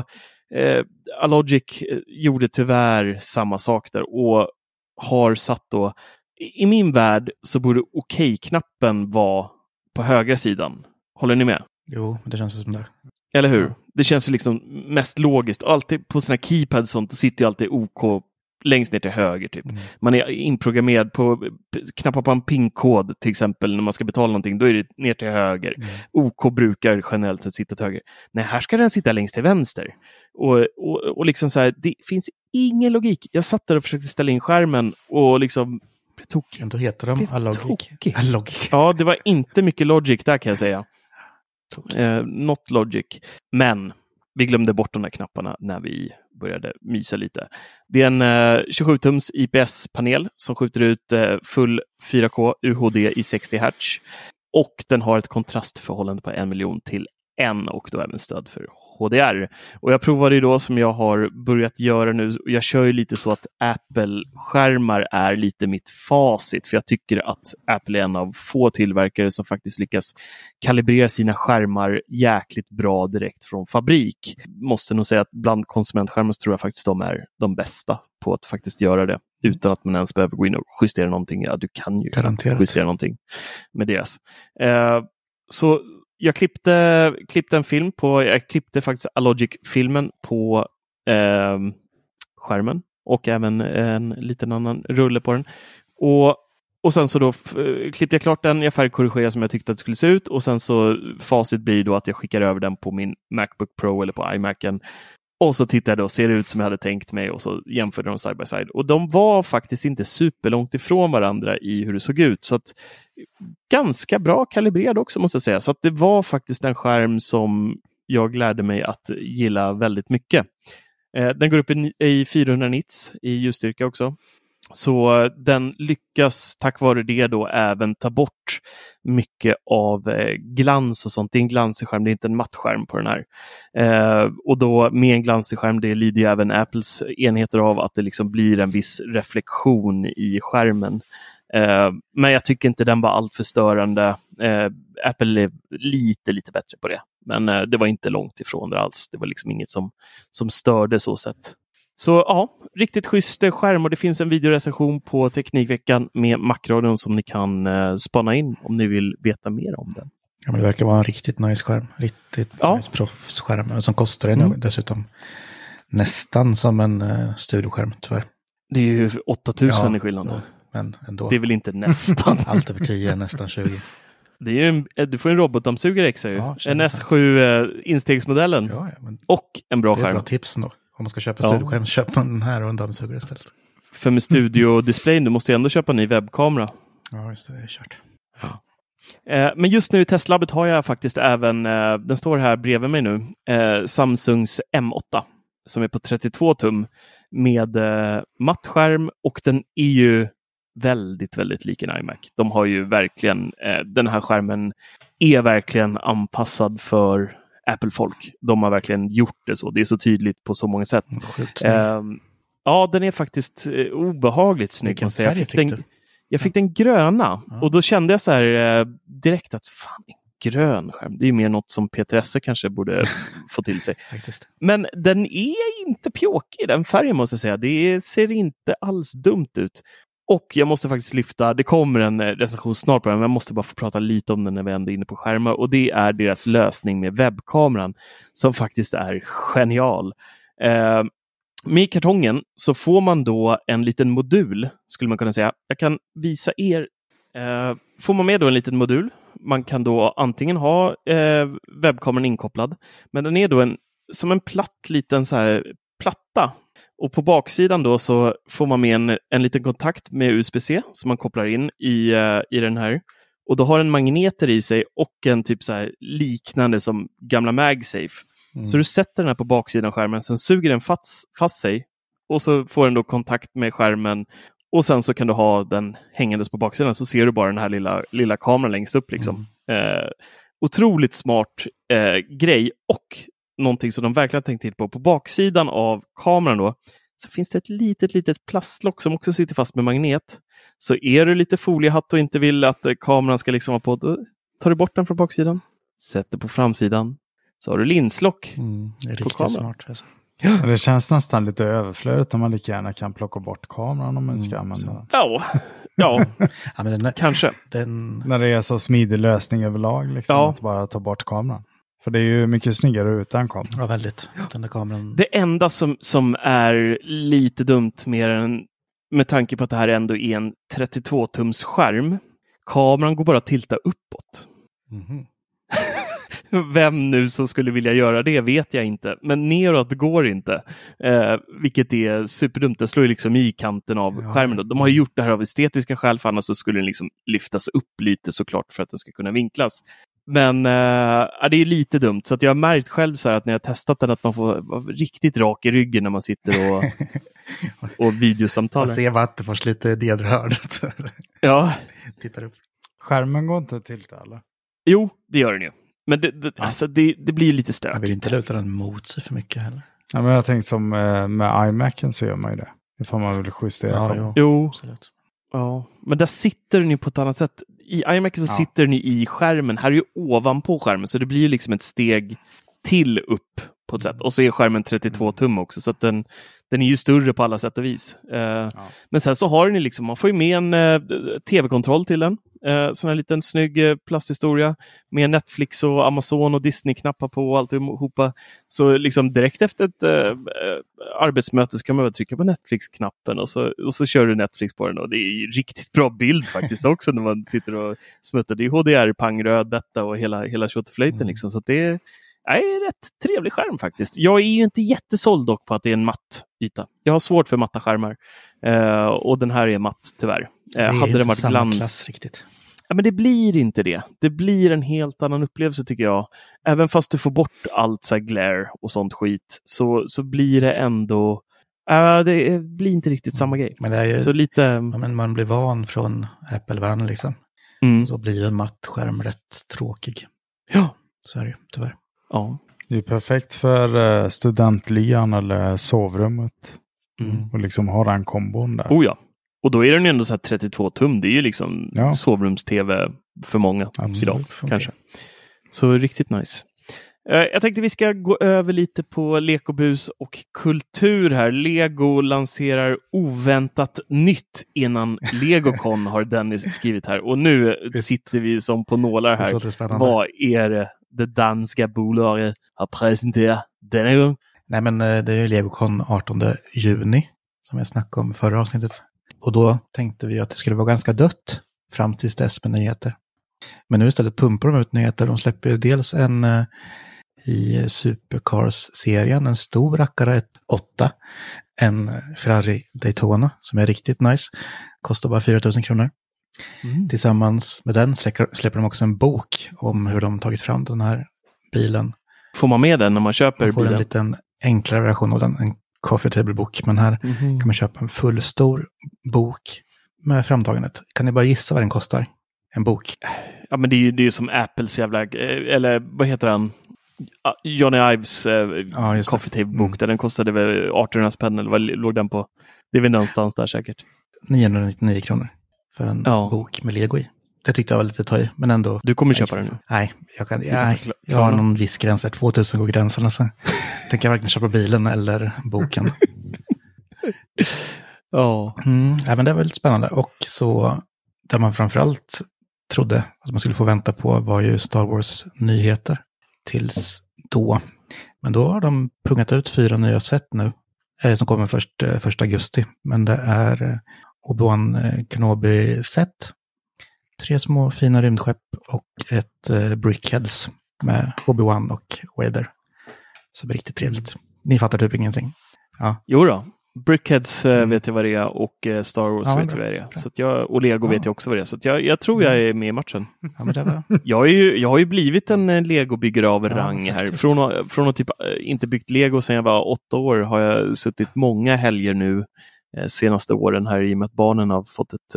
eh, Alogic eh, gjorde tyvärr samma sak där och har satt då, i i min värld så borde okej-knappen vara på högra sidan. Håller ni med? Jo, det känns som det. Eller hur? Det känns ju liksom mest logiskt. Alltid på sådana keypads och sånt, då sitter ju alltid OK längst ner till höger. Typ. Mm. Man är inprogrammerad på, knappar på en PIN-kod till exempel när man ska betala någonting, då är det ner till höger. Mm. OK brukar generellt sett sitta till höger. Nej, här ska den sitta längst till vänster. Och, och, och liksom så här, det finns ingen logik. Jag satt där och försökte ställa in skärmen och liksom blev tokig. Ändå heter de. Allogic. Ja, det var inte mycket logic där kan jag säga. Eh, not logic. Men vi glömde bort de där knapparna när vi började mysa lite. Det är en eh, 27-tums IPS-panel som skjuter ut eh, full 4K UHD i 60 Hz. Och den har ett kontrastförhållande på 1 miljon till än och då även stöd för HDR. Och jag provade ju då som jag har börjat göra nu. Jag kör ju lite så att Apple-skärmar är lite mitt facit, för jag tycker att Apple är en av få tillverkare som faktiskt lyckas kalibrera sina skärmar jäkligt bra direkt från fabrik. Måste nog säga att bland konsumentskärmar så tror jag faktiskt de är de bästa på att faktiskt göra det utan att man ens behöver gå in och justera någonting. Ja, du kan ju Garanterat. justera någonting med deras. Eh, så jag klippte, klippte en film på, jag klippte faktiskt Alogic-filmen på eh, skärmen och även en liten annan rulle på den. Och, och sen så då klippte jag klart den, jag färgkorrigerade som jag tyckte att det skulle se ut och sen så facit blir då att jag skickar över den på min Macbook Pro eller på iMacen. Och så tittade jag och ser det ut som jag hade tänkt mig och så jämförde de side by side. Och de var faktiskt inte superlångt ifrån varandra i hur det såg ut. Så att ganska bra kalibrerad också måste jag säga. Så att det var faktiskt en skärm som jag lärde mig att gilla väldigt mycket. Eh, den går upp i, i 400 nits i ljusstyrka också. Så den lyckas tack vare det då även ta bort mycket av eh, glans och sånt. Det är en glansig skärm, det är inte en mattskärm på den här. Eh, och då med en glansig skärm, det lider ju även Apples enheter av att det liksom blir en viss reflektion i skärmen. Eh, men jag tycker inte den var alltför störande. Eh, Apple är lite, lite bättre på det. Men eh, det var inte långt ifrån det alls. Det var liksom inget som, som störde så sett. Så ja, riktigt schysst eh, skärm och det finns en videorecension på Teknikveckan med Macradion som ni kan eh, spana in om ni vill veta mer om den. Ja, men det verkar vara en riktigt nice skärm. Riktigt Ja. nice proffsskärm. Som kostar en Mm. dessutom nästan som en uh, studioskärm tyvärr. Det är ju 8000 Ja, i skillnad. ja, Men ändå. Det är väl inte nästan. Allt över 10, nästan 20. Det är ju en, eh, du får en robotdammsugare extra ju. Ja, en känns S7 eh, instegsmodellen. Ja, ja, Och en bra det är skärm. bra tips ändå. Om man ska köpa Ja. studioskärm, köper man den här och en dammsugare istället. För med studiodisplayen, du måste ju ändå köpa en ny webbkamera. Ja, just det, det är kört. Eh, Men just nu i testlabbet har jag faktiskt även, eh, den står här bredvid mig nu, eh, Samsungs M8 som är på 32 tum med matt skärm och den är ju väldigt, väldigt lik en iMac. De har ju verkligen, den här skärmen är verkligen anpassad för Apple-folk. De har verkligen gjort det så. Det är så tydligt på så många sätt. Ehm, ja, den är faktiskt eh, obehagligt snygg. Vilken färg Jag fick, fick den, jag fick den gröna Ja. och då kände jag så här eh, direkt att fan, en grön skärm. Det är mer något som Peter Esse kanske borde få till sig. Men den är inte pjåkig den färgen måste jag säga. Det ser inte alls dumt ut. Och jag måste faktiskt lyfta, det kommer en eh, recension snart på den, men jag måste bara få prata lite om den när vi ändå är inne på skärmar. Och det är deras lösning med webbkameran som faktiskt är genial. Eh, med kartongen så får man då en liten modul, skulle man kunna säga. Jag kan visa er. Eh, får man med då en liten modul. Man kan då antingen ha eh, webbkameran inkopplad, men den är då en, som en platt liten så här, platta. Och på baksidan då så får man med en, en liten kontakt med USB-C som man kopplar in i, eh, i den här. Och då har den magneter i sig och en typ så här liknande som gamla MagSafe. Mm. Så du sätter den här på baksidan av skärmen, sen suger den fast, fast sig och så får den då kontakt med skärmen och sen så kan du ha den hängandes på baksidan så ser du bara den här lilla, lilla kameran längst upp. Liksom. Eh, otroligt smart eh, grej och någonting som de verkligen har tänkt till på. På baksidan av kameran då så finns det ett litet, litet plastlock som också sitter fast med magnet. Så är du lite foliehatt och inte vill att eh, kameran ska liksom vara på, då tar du bort den från baksidan, sätter på framsidan, så har du linslock. Mm, det är På riktigt kameran. smart. Alltså. Men Det känns nästan lite överflödigt om man lika gärna kan plocka bort kameran om man ska Mm, använda den. Ja, ja Ja, men den, kanske. den, När det är så smidig lösning överlag, liksom, Ja. att bara ta bort kameran. För det är ju mycket snyggare utan kamera. ja, väldigt. Den där kameran. Det enda som, som är lite dumt med den, med tanke på att det här ändå är en 32-tums skärm, kameran går bara att tilta uppåt. Mhm. Vem nu som skulle vilja göra det vet jag inte, men neråt går inte. Eh, vilket är superdumt. Den slår ju liksom i kanten av Ja. skärmen. Då. De har ju gjort det här av estetiska skäl, för annars så skulle den liksom lyftas upp lite såklart för att den ska kunna vinklas. Men ja, det är lite dumt, så att jag har märkt själv så här att när jag testat den att man får vara riktigt rak i ryggen när man sitter och, och Man videosamtalar. ser Vattenfors lite det hörnet. Ja, Tittar upp. Skärmen går inte att tilta eller? jo, det gör den ju. Men det, det, alltså det, det blir lite Man vill stökigt. inte luta den mot sig för mycket heller. Ja, men jag tänkte som eh, med iMacen så gör man ju det. Ifall man vill justera. Ja, jo. Jo, Absolut. ja. men där sitter den ju på ett annat sätt. I iMac så Ja. sitter ju i skärmen. Här är ju ovanpå skärmen, så det blir ju liksom ett steg till upp på ett sätt. Och så är skärmen 32 tum också, så att den, den är ju större på alla sätt och vis. Eh, Men sen så har ju liksom, man får ju med en eh, tv-kontroll till den. Eh, sån här liten snygg eh, plasthistoria med Netflix och Amazon och Disney-knappar på och alltihopa. Så liksom direkt efter ett eh, eh, arbetsmöte så kan man bara trycka på Netflix-knappen och så, och så kör du Netflix på den. Och det är riktigt bra bild faktiskt också när man sitter och smuttar. Det är HDR, pang, röd, betta och hela, hela tjottiflöjten. Liksom. Så det är, en rätt trevlig skärm faktiskt. Jag är ju inte jättesåld dock på att det är en matt yta. Jag har svårt för matta skärmar. Eh, och den här är matt tyvärr. Eh, Det är hade inte den varit samma glans... klass riktigt. Ja, men det blir inte det. Det blir en helt annan upplevelse tycker jag. Även fast du får bort allt så här glare och sånt skit så, så blir det ändå... Uh, det blir inte riktigt samma grej. Men det är ju, Så lite... ja, men man blir van från Apple-världen liksom. Mm. Så blir en matt skärm rätt tråkig. Ja. Så är det ju, tyvärr. ja. Det är perfekt för uh, studentlyan eller sovrummet. Mm. Och liksom ha den kombon där. Oh ja. Och då är den ju ändå så här 32 tum. Det är ju liksom Ja. sovrums-tv för många Absolut. idag. Funkar. Kanske. Så riktigt nice. Eh, Jag tänkte vi ska gå över lite på lekobus och kultur här. Lego lanserar oväntat nytt innan Legocon har Dennis skrivit här. Och nu Visst. sitter vi som på nålar här. spännande. Vad är det det danska bolaget har presenterat denna gång? Nej, men eh, det är ju Legocon 18 juni som jag snackade om i förra avsnittet. Och då tänkte vi att det skulle vara ganska dött fram tills dess med nyheter. Men nu istället pumpar de ut nyheter. De släpper ju dels en eh, i Supercars-serien, en stor rackare, ett 8. En Ferrari Daytona som är riktigt nice. Kostar bara 4 000 kronor. Tillsammans med den släpper, släpper de också en bok om hur de tagit fram den här bilen. Får man med den när man köper Man får en bilen? liten enklare version av den, en coffee table-bok. Men här Mhm. kan man köpa en fullstor bok med framtagandet. Kan ni bara gissa vad den kostar? En bok. Ja, men det är ju det är ju som Apples jävla, eh, eller vad heter? Ah, Johnny Ives eh, Ja. Coffee Table bok Mm. där den kostade väl 1800 spänn eller vad låg den på? Det är väl någonstans där säkert. 999 kronor för en Ja. bok med lego i. Det tyckte jag var lite ta i, men ändå. Du kommer köpa den nu? Nej, jag, kan, nej, jag har någon viss gräns, där, 2000 går gränsen. Alltså. Tänker jag varken köpa bilen eller boken. Ja. Mm, men det var lite spännande. Och så, där man framförallt trodde att man skulle få vänta på var ju Star Wars-nyheter. Tills då. Men då har de pungat ut fyra nya set nu. Eh, som kommer först eh, 1 augusti. Men det är eh, Obi-Wan eh, Kenobi-set. Tre små fina rymdskepp och ett eh, Brickheads med Obi-Wan och Vader. Så det är riktigt trevligt. Ni fattar typ ingenting. Ja, Jo då. Brickheads eh, Mm. vet jag vad det är och eh, Star Wars Ja, vet jag vad det är. Så jag, och Lego Ja. vet jag också vad det är. Så jag, jag tror jag är med i matchen. ja men det var... Jag, är ju, jag har ju blivit en eh, Lego-byggare av rang här. Från, från att typ inte byggt Lego sedan jag var åtta år har jag suttit många helger nu senaste åren här i och med att barnen har fått ett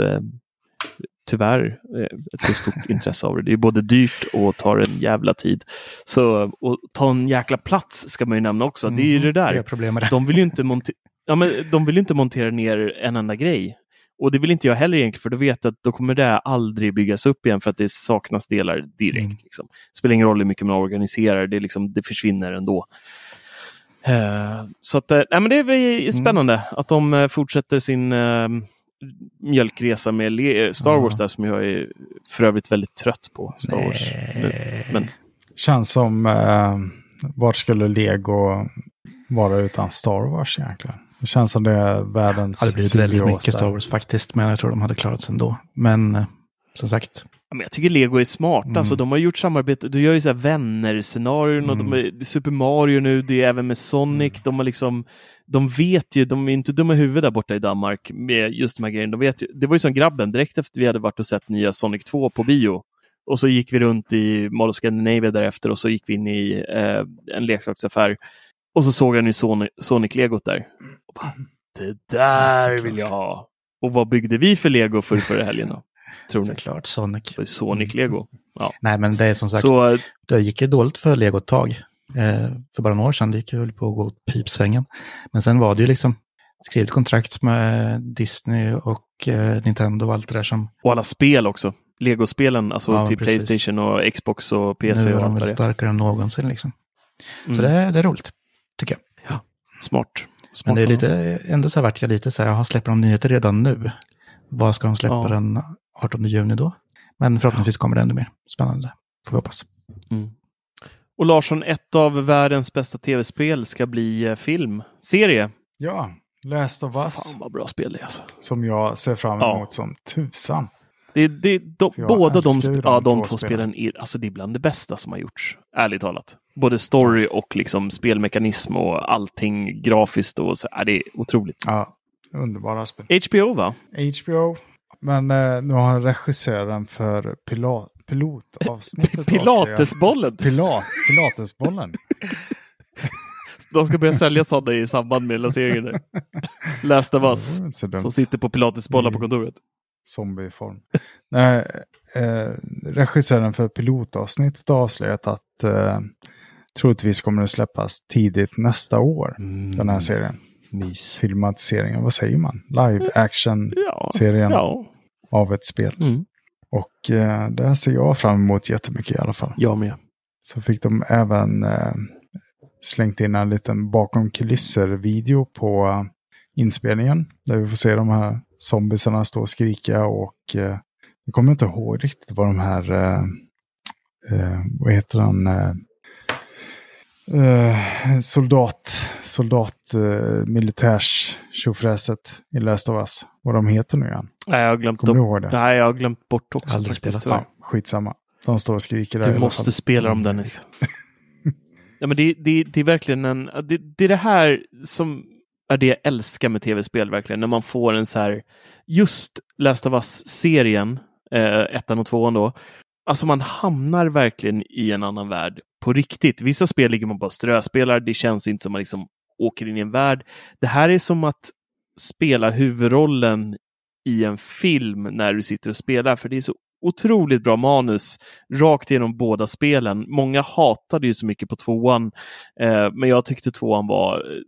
tyvärr eh, ett så stort intresse av det. Det är både dyrt och tar en jävla tid. Så, och ta en jäkla plats ska man ju nämna också. Det är ju det där. Har problem med det. De vill ju inte, monte- ja, men de vill inte montera ner en enda grej. Och det vill inte jag heller egentligen, för då vet jag att då kommer det aldrig byggas upp igen för att det saknas delar direkt. Mm. Liksom. Det spelar ingen roll hur mycket man organiserar, det, liksom, det försvinner ändå. Eh, så att, nej, men det är Mm. spännande att de fortsätter sin mjölkresa med Le- Star Ja. Wars där som jag är för övrigt väldigt trött på. Star Wars. Nej. Men Känns som, eh, vart skulle Lego vara utan Star Wars egentligen? Det känns som det är världens det blivit väldigt mycket där. Star Wars faktiskt, men jag tror de hade klarat sig ändå. Men eh, som sagt, Ja, men jag tycker Lego är smart. Mm. Alltså, de har gjort samarbete. Du gör ju så här vänner-scenarion och de Mm. är, Super Mario nu. Det är även med Sonic. De har liksom de vet ju, de är inte dumma i huvudet där borta i Danmark med just de här grejerna. De vet ju, det var ju som grabben, direkt efter vi hade varit och sett nya Sonic 2 på bio. Och så gick vi runt i Mall of Scandinavia därefter och så gick vi in i eh, en leksaksaffär. Och så såg jag nu Sonic, Sonic-legot där. Och bara, det där vill jag ha. Och vad byggde vi för lego för förra helgen då? Tror ni? Såklart Sonic. Sonic-lego. Ja. Nej, men det är som sagt, Så det gick ju dåligt för Lego ett tag. Eh, för bara några år sedan, det gick väl på att gå åt pipsvängen. Men sen var det ju liksom skrivit kontrakt med Disney och eh, Nintendo och allt det där som... Och alla spel också. Legospelen, alltså Ja, till precis. Playstation och Xbox och PC nu och de väl starkare än någonsin liksom. Så Mm. det, är- det är roligt, tycker jag. Smart. Men Smart det är lite, ändå så här vart jag lite så här, jaha, släpper de nyheter redan nu? Vad ska de släppa Ja. den 18 juni då? Men förhoppningsvis kommer det ännu mer spännande, får vi hoppas. Mm. Och Larsson, ett av världens bästa tv-spel ska bli eh, film, serie. Ja, Last of Us. Fan vad bra spel det är alltså. Som jag ser fram Ja. emot som tusan. Det, det, de, båda de, de ja, de två två spelen. är, alltså det är bland det bästa som har gjorts. Ärligt talat. Både story och liksom spelmekanism och allting grafiskt. Och så, ja, det är otroligt. Ja, underbara spel. HBO va? HBO. Men eh, nu har regissören för pila, pilotavsnittet Pilatesbollen. Pilat, Pilatesbollen. De ska börja sälja sådana i samband med lanseringen. inte så dumt. Som sitter på pilatesbollar på Mm. kontoret. zombieform. Nej, eh, regissören för pilotavsnittet har avslöjat att eh, troligtvis kommer det släppas tidigt nästa år. Den här serien. Mys. Filmatiseringen, vad säger man? Live action-serien Ja. ja. av ett spel. Mm. Och eh, det här ser jag fram emot jättemycket i alla fall. Jag med. Så fick de även eh, slängt in en liten bakom kulisser-video på eh, inspelningen. Där vi får se de här zombiesarna stå och skrika och eh, jag kommer inte ihåg riktigt vad de här, eh, eh, vad heter han, eh, soldat, soldat, eh, militärs tjofräset i Last of Us. Vad de heter nu igen. Nej, jag har glömt, Kommer du ihåg det? Nej, jag har glömt bort också. Aldrig spelat. Ja, skitsamma. De står och skriker där Du måste spela dem Dennis. ja, men det, det, det är verkligen en... Det, det är det här som är det jag älskar med tv-spel verkligen. När man får en så här... Just Last of Us-serien, eh, ettan och tvåan då. Alltså man hamnar verkligen i en annan värld på riktigt. Vissa spel ligger man bara och ströspelar. Det känns inte som man liksom åker in i en värld. Det här är som att spela huvudrollen i en film när du sitter och spelar. För det är så otroligt bra manus rakt igenom båda spelen. Många hatade ju så mycket på tvåan, eh, men jag tyckte tvåan var eh,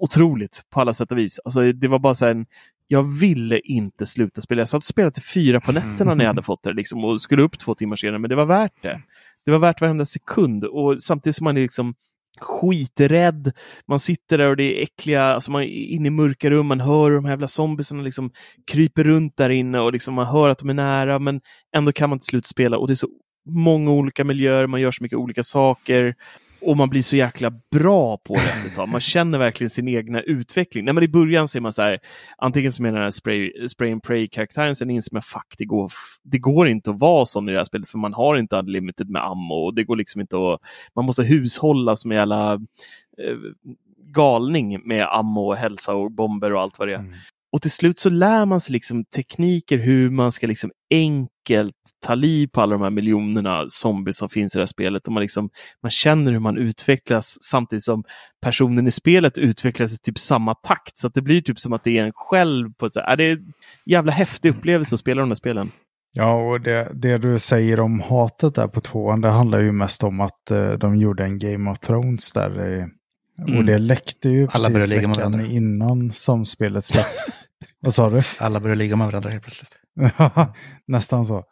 otroligt på alla sätt och vis. Alltså, det var bara så här en, jag ville inte sluta spela. Jag satt och spelade till fyra på nätterna när jag hade fått det liksom, och skulle upp två timmar senare, men det var värt det. Det var värt varenda sekund och samtidigt som man är liksom skiträdd. Man sitter där och det är äckliga, alltså man är inne i mörka rum, man hör hur de här jävla zombiesarna liksom kryper runt där inne och liksom man hör att de är nära, men ändå kan man till slut spela och det är så många olika miljöer, man gör så mycket olika saker och man blir så jäkla bra på det efter ett tag. Man känner verkligen sin egna utveckling. Nej, men I början ser man så här, antingen som är den här spray, spray and pray-karaktären, sen inser man fuck, det går, det går inte att vara sån i det här spelet, för man har inte unlimited med ammo. Och det går liksom inte att, man måste hushålla som en jävla eh, galning med ammo och hälsa och bomber och allt vad det är. Mm. Och till slut så lär man sig liksom tekniker hur man ska liksom enkelt ta liv på alla de här miljonerna zombies som finns i det här spelet. Och man, liksom, man känner hur man utvecklas samtidigt som personen i spelet utvecklas i typ samma takt. Så att det blir typ som att det är en själv. På ett, så här, äh, det är en jävla häftig upplevelse att spela de här spelen. Ja, och det, det du säger om hatet där på tvåan, det handlar ju mest om att eh, de gjorde en Game of Thrones där. Eh, Mm. Och det läckte ju Alla började precis ligga med veckan varandra. innan som spelet släpptes. Vad sa du? Alla börjar ligga med varandra helt plötsligt. Nästan så.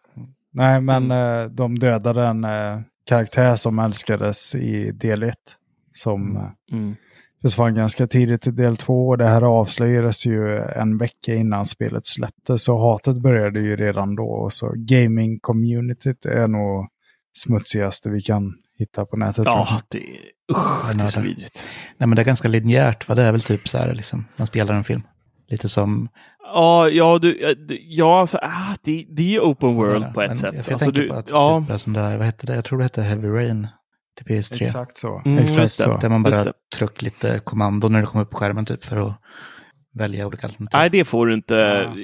Nej, men eh, de dödade en eh, karaktär som älskades i del 1. Som eh, Mm. försvann ganska tidigt i del 2. Och det här avslöjades ju en vecka innan spelet släpptes. Så hatet började ju redan då. Och så gaming-communityt är nog smutsigaste vi kan hitta på nätet. Ja, det är, usch, det är så vidrigt. Nej, men det är ganska linjärt, va? Det är väl typ så här, liksom, man spelar en film. Lite som... Ja, ja, du, ja alltså, ah, det, det är open world på ett sätt. Jag, jag alltså, tänker du, på att ja, typ, som det här, vad hette det? Jag tror det hette Heavy Rain till PS3. Exakt så. Mm, Exakt just det. så. Där man bara det. trycker lite kommando när det kommer upp på skärmen typ för att välja olika alternativ. nej det får du inte. Ja.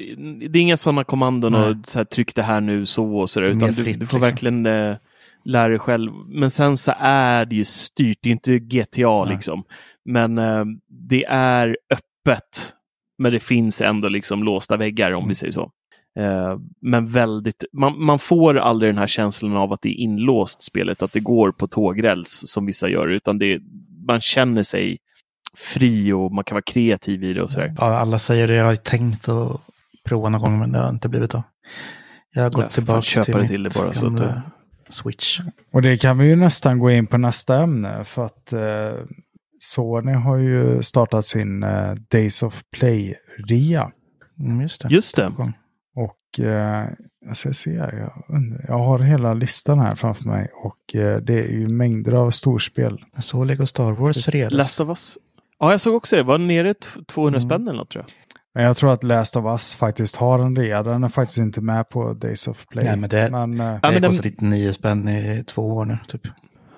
Det är inga sådana kommandon och så här, tryck det här nu så och så där, Det är utan du, du får liksom. verkligen eh, lära dig själv. Men sen så är det ju styrt, det är inte GTA Nej. liksom. Men eh, det är öppet. Men det finns ändå liksom låsta väggar om Mm. vi säger så. Eh, men väldigt, man, man får aldrig den här känslan av att det är inlåst spelet, att det går på tågräls som vissa gör, utan det, man känner sig fri och man kan vara kreativ i det och sådär. Ja, alla säger det, jag har tänkt att prova någon gång men det har inte blivit av. Jag har gått får tillbaka till det mitt till det bara, så att gamla Switch. Och det kan vi ju nästan gå in på nästa ämne för att eh, Sony har ju startat sin eh, Days of Play-rea. Mm, just det. Just det. Och eh, jag ska se här, jag, jag har hela listan här framför mig och eh, det är ju mängder av storspel. Jag såg Lego Star Wars redan. Last of Us. Ja, jag såg också det. Var nere t- 200 Mm. spänn eller något tror jag. Men jag tror att Last of Us faktiskt har en rea. Den är faktiskt inte med på Days of Play. Nej, men det- men, eh, Ja, Det men den- kostar 99 spänn i två år nu, typ.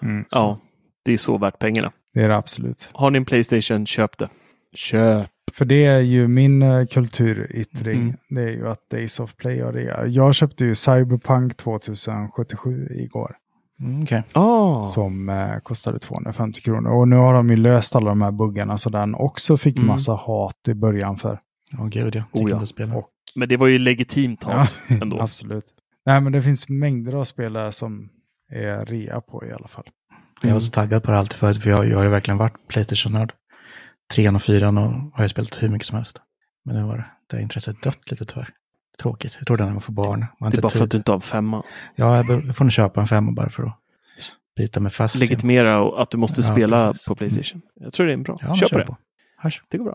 mm, Ja, det är så värt pengarna. Det är det absolut. Har ni en Playstation, köp det. Köp. För det är ju min uh, kulturyttring. Mm. Det är ju att Days of Play har rea. Jag köpte ju Cyberpunk 2077 igår. Mm, Okej. Ah. Som eh, kostade 250 kronor. Och nu har de ju löst alla de här buggarna så den också fick Mm. massa hat i början för. Åh gud, ja. Oh, ja. spela. Och, Men det var ju legitimt hat ändå. absolut. Nej men det finns mängder av spelare som är rea på i alla fall. Jag var så taggad på det alltid förut, för jag, jag har ju verkligen varit Playstation-nörd. Trean och fyran och har ju spelat hur mycket som helst. Men nu var det intresset dött lite tyvärr. Tråkigt. Jag trodde den var för barn. Man har Det är bara för att tid. du inte har en femma. Ja, jag bör- jag får nog köpa en femma bara för att bita mig fast. Legitimera att du måste Ja, spela precis. på Playstation. Jag tror det är en bra. Ja, Köp det. på. Hörs. Det går bra.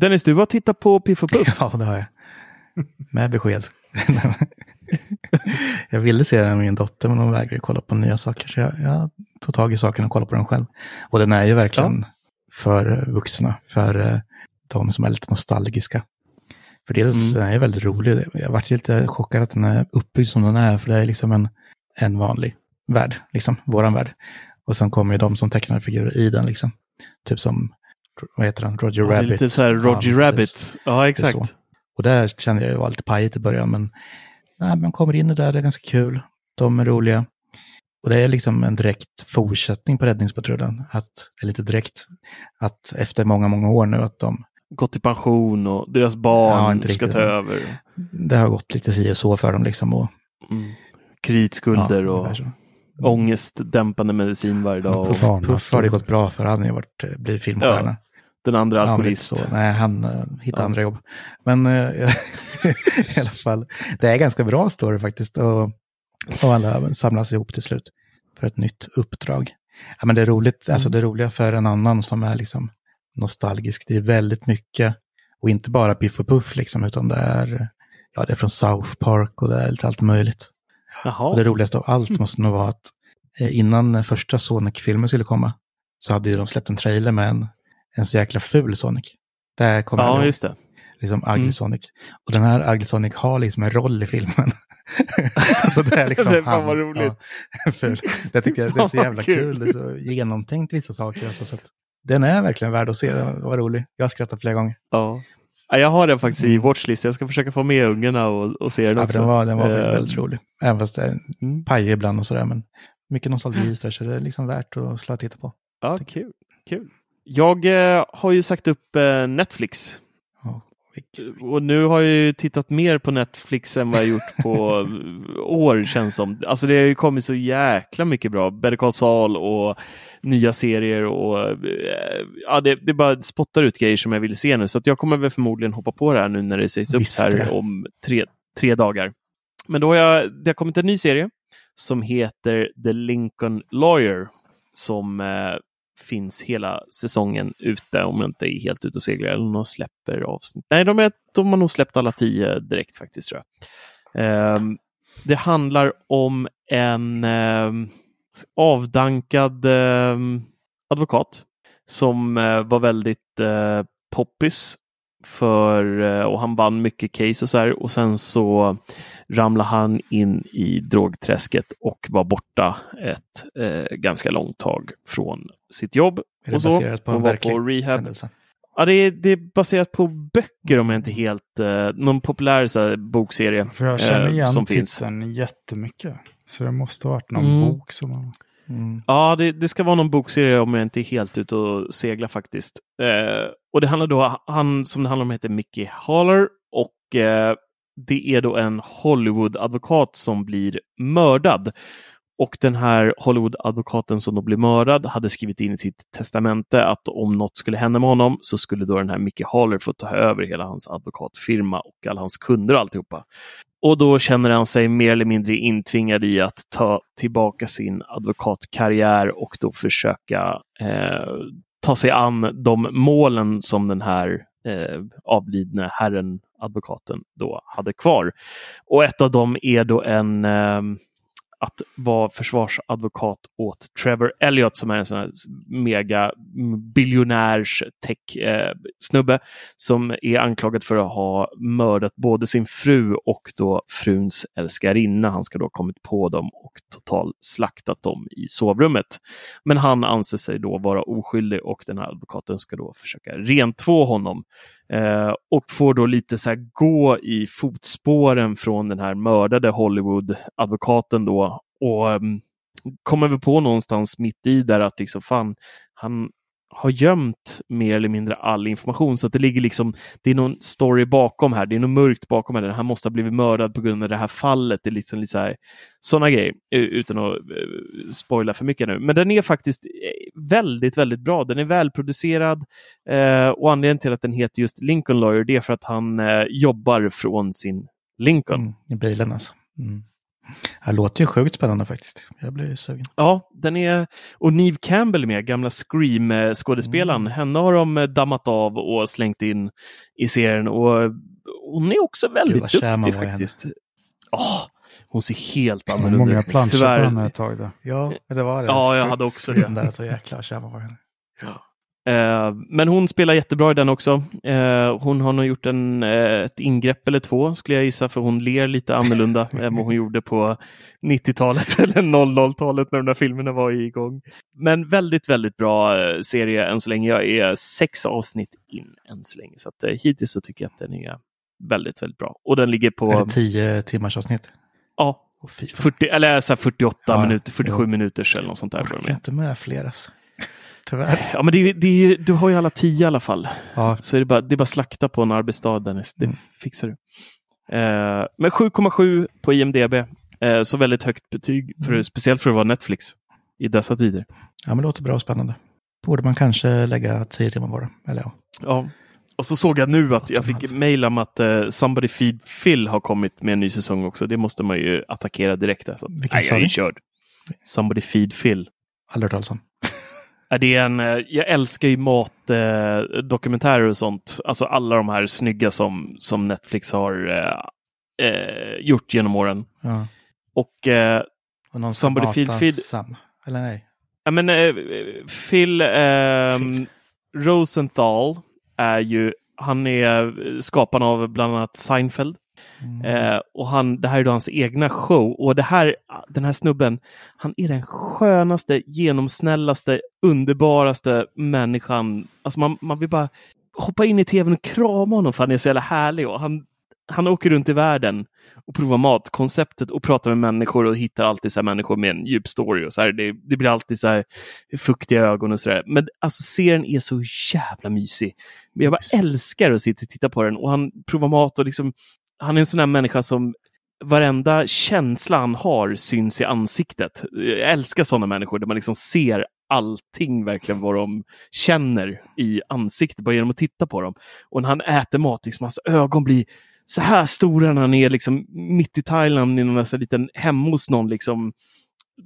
Dennis, du har tittat på Piff och Puff. Ja, det har jag. Med besked. jag ville se den med min dotter, men hon vägrade kolla på nya saker. Så jag, jag tog tag i saken och kollade på den själv. Och den är ju verkligen för vuxna, för eh, de som är lite nostalgiska. För dels Mm. den är ju väldigt rolig. Jag varit lite chockad att den är uppbyggd som den är, för det är liksom en, en vanlig värld, liksom våran värld. Och sen kommer ju de som tecknar figurer i den, liksom. Typ som, vad heter han, Roger Ja, det är Rabbit. lite så här Roger Ja, Rabbit. precis. Ja, exakt. Och där kände jag ju var lite pajigt i början, men nej, man kommer in i det där, det är ganska kul. De är roliga. Och det är liksom en direkt fortsättning på Räddningspatrullen. Att, eller lite direkt, att efter många, många år nu att de, Gått i pension och deras Ja, barn inte ska riktigt. ta över. det har gått lite si och så för dem liksom. Och, Mm. Kreditskulder ja, och ångestdämpande medicin varje dag. Och Puff, Fan, Puff har det gått bra för, han har ju varit, eh, blivit filmstjärna. Den andra alkoholist. lite så. Nej, han uh, hittade Ja. andra jobb. Men eh, i alla fall, det är ganska bra story faktiskt. Och, och alla samlas ihop till slut för ett nytt uppdrag. Ja, men det är roligt, alltså det roliga för en annan som är liksom nostalgisk, det är väldigt mycket, och inte bara Piff och Puff liksom, utan det är, ja, det är från South Park och det är lite allt möjligt. Jaha. Och det roligaste av allt måste nog vara att eh, innan eh, första Sonic-filmen skulle komma så hade ju de släppt en trailer med en, en så jäkla ful Sonic. Där kommer jag Ja, ihåg, just det. liksom Ugly Mm. Sonic. Och den här Ugly Sonic har liksom en roll i filmen. alltså det är liksom Det är fan han. vad roligt. Ja, ful. Det tycker jag det är så jävla kul. Det är så genomtänkt vissa saker. Alltså, så den är verkligen värd att se. Den var rolig. Jag har skrattat flera gånger. Ja. Ja, Jag har den faktiskt i watchlist. Jag ska försöka få med ungarna och, och se den Mm. Ja, också. den var, den var väldigt, Eh, väldigt rolig. Även fast det är Mm. ibland och sådär. Men mycket nostalgi där, så det är liksom värt att slå och titta på. Ja, kul. kul. Jag eh, har ju sagt upp eh, Netflix. Vilk- Och nu har jag ju tittat mer på Netflix än vad jag gjort på eh, år känns som. Alltså det har ju kommit så jäkla mycket bra. Better Call Saul och nya serier och eh, ja, det, det bara spottar ut grejer som jag vill se nu. Så jag kommer väl förmodligen hoppa på det här nu när det sägs upp här om tre, tre dagar. Men då har jag, det har kommit en ny serie som heter The Lincoln Lawyer som eh, finns hela säsongen ute om jag inte är helt ute och seglar eller de släpper avsnitt. Nej, de, är, de har nog släppt alla tio direkt faktiskt tror jag. Um, det handlar om en um, avdankad um, advokat som uh, var väldigt uh, poppis för eh, och han vann mycket case och så här och sen så ramlade han in i drogträsket och var borta ett eh, ganska långt tag från sitt jobb. Är det och så, baserat på en och var verklig på rehab. händelse? Ja, det är, det är baserat på böcker om jag inte helt... Eh, någon populär så här, bokserie. För jag känner eh, igen som finns. titeln jättemycket. Så det måste ha varit någon Mm. bok som har... Mm. Ja, det, det ska vara någon bokserie om jag inte är helt ute och seglar faktiskt. Eh, och det handlar då, han som det handlar om heter Mickey Haller och eh, det är då en Hollywood-advokat som blir mördad. Och den här Hollywood-advokaten som då blir mördad hade skrivit in i sitt testamente att om något skulle hända med honom så skulle då den här Mickey Haller få ta över hela hans advokatfirma och alla hans kunder och alltihopa. Och då känner han sig mer eller mindre intvingad i att ta tillbaka sin advokatkarriär och då försöka eh, ta sig an de målen som den här eh, avlidne herren, advokaten, då hade kvar. Och ett av dem är då en eh, att vara försvarsadvokat åt Trevor Elliott som är en sån här mega biljonärs tech-snubbe eh, som är anklagad för att ha mördat både sin fru och då fruns älskarinna. Han ska då ha kommit på dem och totalslaktat dem i sovrummet. Men han anser sig då vara oskyldig och den här advokaten ska då försöka rentvå honom. Eh, och får då lite så gå i fotspåren från den här mördade Hollywood-advokaten då. Och um, kommer vi på någonstans mitt i där att liksom fan, han har gömt mer eller mindre all information så att det ligger liksom, det är någon story bakom här, det är något mörkt bakom här, han måste ha blivit mördad på grund av det här fallet, det är liksom lite så här, sådana grejer, utan att uh, spoila för mycket nu. Men den är faktiskt eh, väldigt, väldigt bra, den är välproducerad eh, och anledningen till att den heter just Lincoln Lawyer, det är för att han eh, jobbar från sin Lincoln. Mm, I bilen alltså. Mm. Det låter ju sjukt spännande faktiskt. Jag blir sugen. Ja, den är... Och Neve Campbell med, gamla Scream-skådespelaren. Mm. Henne har de dammat av och slängt in i serien. Och hon är också väldigt Gud, duktig faktiskt. Oh, hon ser helt annorlunda ut. Många planscher på henne ett tag. Då. Ja, det var det. Ja, jag hade också det. Där, så jäkla kär man var henne. Ja. Eh, men hon spelar jättebra i den också. Eh, hon har nog gjort en, eh, ett ingrepp eller två skulle jag gissa, för hon ler lite annorlunda än vad hon gjorde på 90-talet eller 00-talet när de där filmerna var igång. Men väldigt, väldigt bra serie än så länge. Jag är sex avsnitt in än så länge, så att, hittills så tycker jag att den är väldigt, väldigt bra. Och den ligger på... Är det tio timmars avsnitt? Ja, 40, eller så 48 ja, minuter, 47 ja. minuters eller något sånt där. Jag orkar inte med fler alltså. Tyvärr. Ja, men det, det, du har ju alla tio i alla fall. Ja. Så är det, bara, det är bara slakta på en arbetsdag, Dennis. Det mm. fixar du. Eh, men 7,7 på IMDB. Eh, så väldigt högt betyg, för, mm. speciellt för att vara Netflix i dessa tider. Ja, men det låter bra och spännande. Borde man kanske lägga tio timmar det. Eller ja. ja. Och så såg jag nu att jag fick mejl om att uh, Somebody Feed Phil har kommit med en ny säsong också. Det måste man ju attackera direkt. Där, så. Vilken Nej, jag är körd. Somebody Feed Phil. Aldrig hört talas om. Det är en, eh, jag älskar ju matdokumentärer och sånt. Alltså alla de här snygga som, som Netflix har eh, eh gjort genom åren. Ja. Och, eh, och någon Somebody Feed Feed. Sam. Eller nej? Ja, men, eh, Phil, eh, Phil Rosenthal är ju, han är skaparen av bland annat Seinfeld. Mm. Eh, och han, det här är då hans egna show och det här, den här snubben, han är den skönaste, genomsnällaste, underbaraste människan. Alltså man, man vill bara hoppa in i tvn och krama honom för han är så jävla härlig. Och han, han åker runt i världen och provar matkonceptet och pratar med människor och hittar alltid så människor med en djup story. Och så här, det, det blir alltid så här fuktiga ögon och sådär. Men alltså serien är så jävla mysig. Jag bara älskar att sitta och titta på den och han provar mat och liksom han är en sån här människa som varenda känsla han har syns i ansiktet. Jag älskar sådana människor där man liksom ser allting verkligen vad de känner i ansiktet bara genom att titta på dem. Och när han äter mat, liksom, hans ögon blir så här stora när han är liksom mitt i Thailand i någon liten hemma hos någon liksom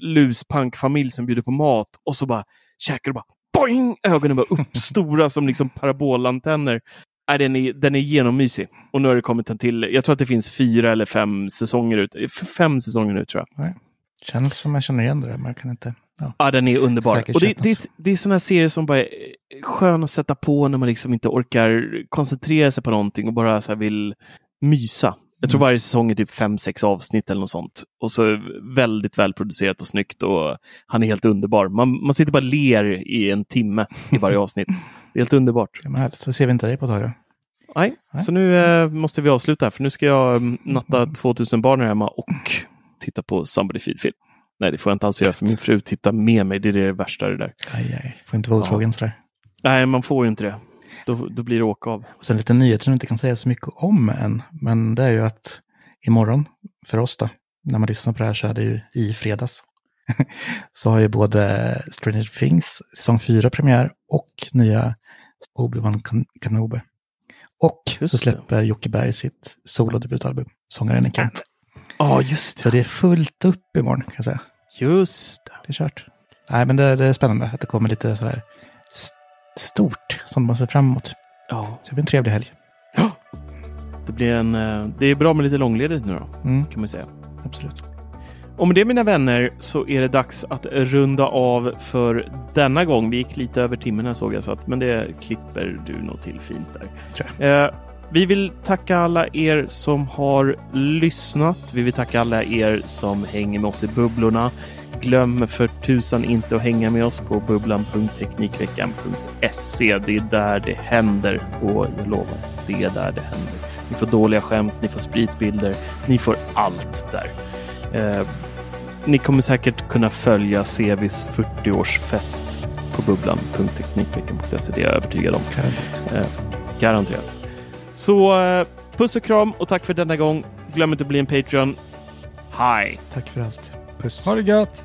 luspankfamilj som bjuder på mat och så bara käkar och bara boing! Ögonen bara upp, stora som liksom parabolantenner. Nej, den, är, den är genommysig. Och nu har det kommit en till. Jag tror att det finns fyra eller fem säsonger ut. Fem säsonger nu tror jag. Nej. Känns som jag känner igen det där, men jag kan inte. Ja, ja den är underbar. och det, det, det är sådana serier som bara är skön att sätta på när man liksom inte orkar koncentrera sig på någonting och bara så vill mysa. Jag tror mm. varje säsong är typ fem, sex avsnitt eller något sånt. Och så väldigt välproducerat och snyggt och han är helt underbar. Man, man sitter bara ler i en timme i varje avsnitt. Det är helt underbart. Ja, men så ser vi inte dig på ett tag då. Nej, Nej. så nu eh, måste vi avsluta här för nu ska jag mm, natta 2000 barn här hemma och titta på Somebody Feed Film. Nej, det får jag inte alls göra för min fru tittar med mig. Det är det värsta det där. Aj, aj. Får inte vara otrogen ja. sådär. Nej, man får ju inte det. Då, då blir det åka av. Och sen lite nyheter som inte kan säga så mycket om än. Men det är ju att imorgon för oss då, när man lyssnar på det här så är det ju i fredags. så har ju både Stranger Things säsong 4 premiär och nya Obi-Wan Kenobi. Och Just så det. släpper Jocke Berg sitt solodebutalbum, Sångaren i Kent. Ja, just Så det är fullt upp imorgon kan jag säga. Just det. Det är kört. Nej, men det, det är spännande att det kommer lite sådär st- stort som man ser fram emot. Ja, Så det blir en trevlig helg. det blir en... eh, Det är bra med lite långledigt nu då, Mm, kan man säga. absolut. Och med det mina vänner så är det dags att runda av för denna gång. Vi gick lite över timmen här såg jag, så att, men det klipper du nog till fint där. Eh, vi vill tacka alla er som har lyssnat. Vi vill tacka alla er som hänger med oss i bubblorna. Glöm för tusan inte att hänga med oss på bubblan.teknikveckan.se. Det är där det händer och jag lovar, det är där det händer. Ni får dåliga skämt, ni får spritbilder, ni får allt där. Eh, ni kommer säkert kunna följa Sevis 40-årsfest på bubblan.teknikveckan.se. Det är jag övertygad om. Garanterat. Eh, garanterat. Så eh, puss och kram och tack för denna gång. Glöm inte att bli en Patreon. Hej! Tack för allt. Puss. Ha det gött!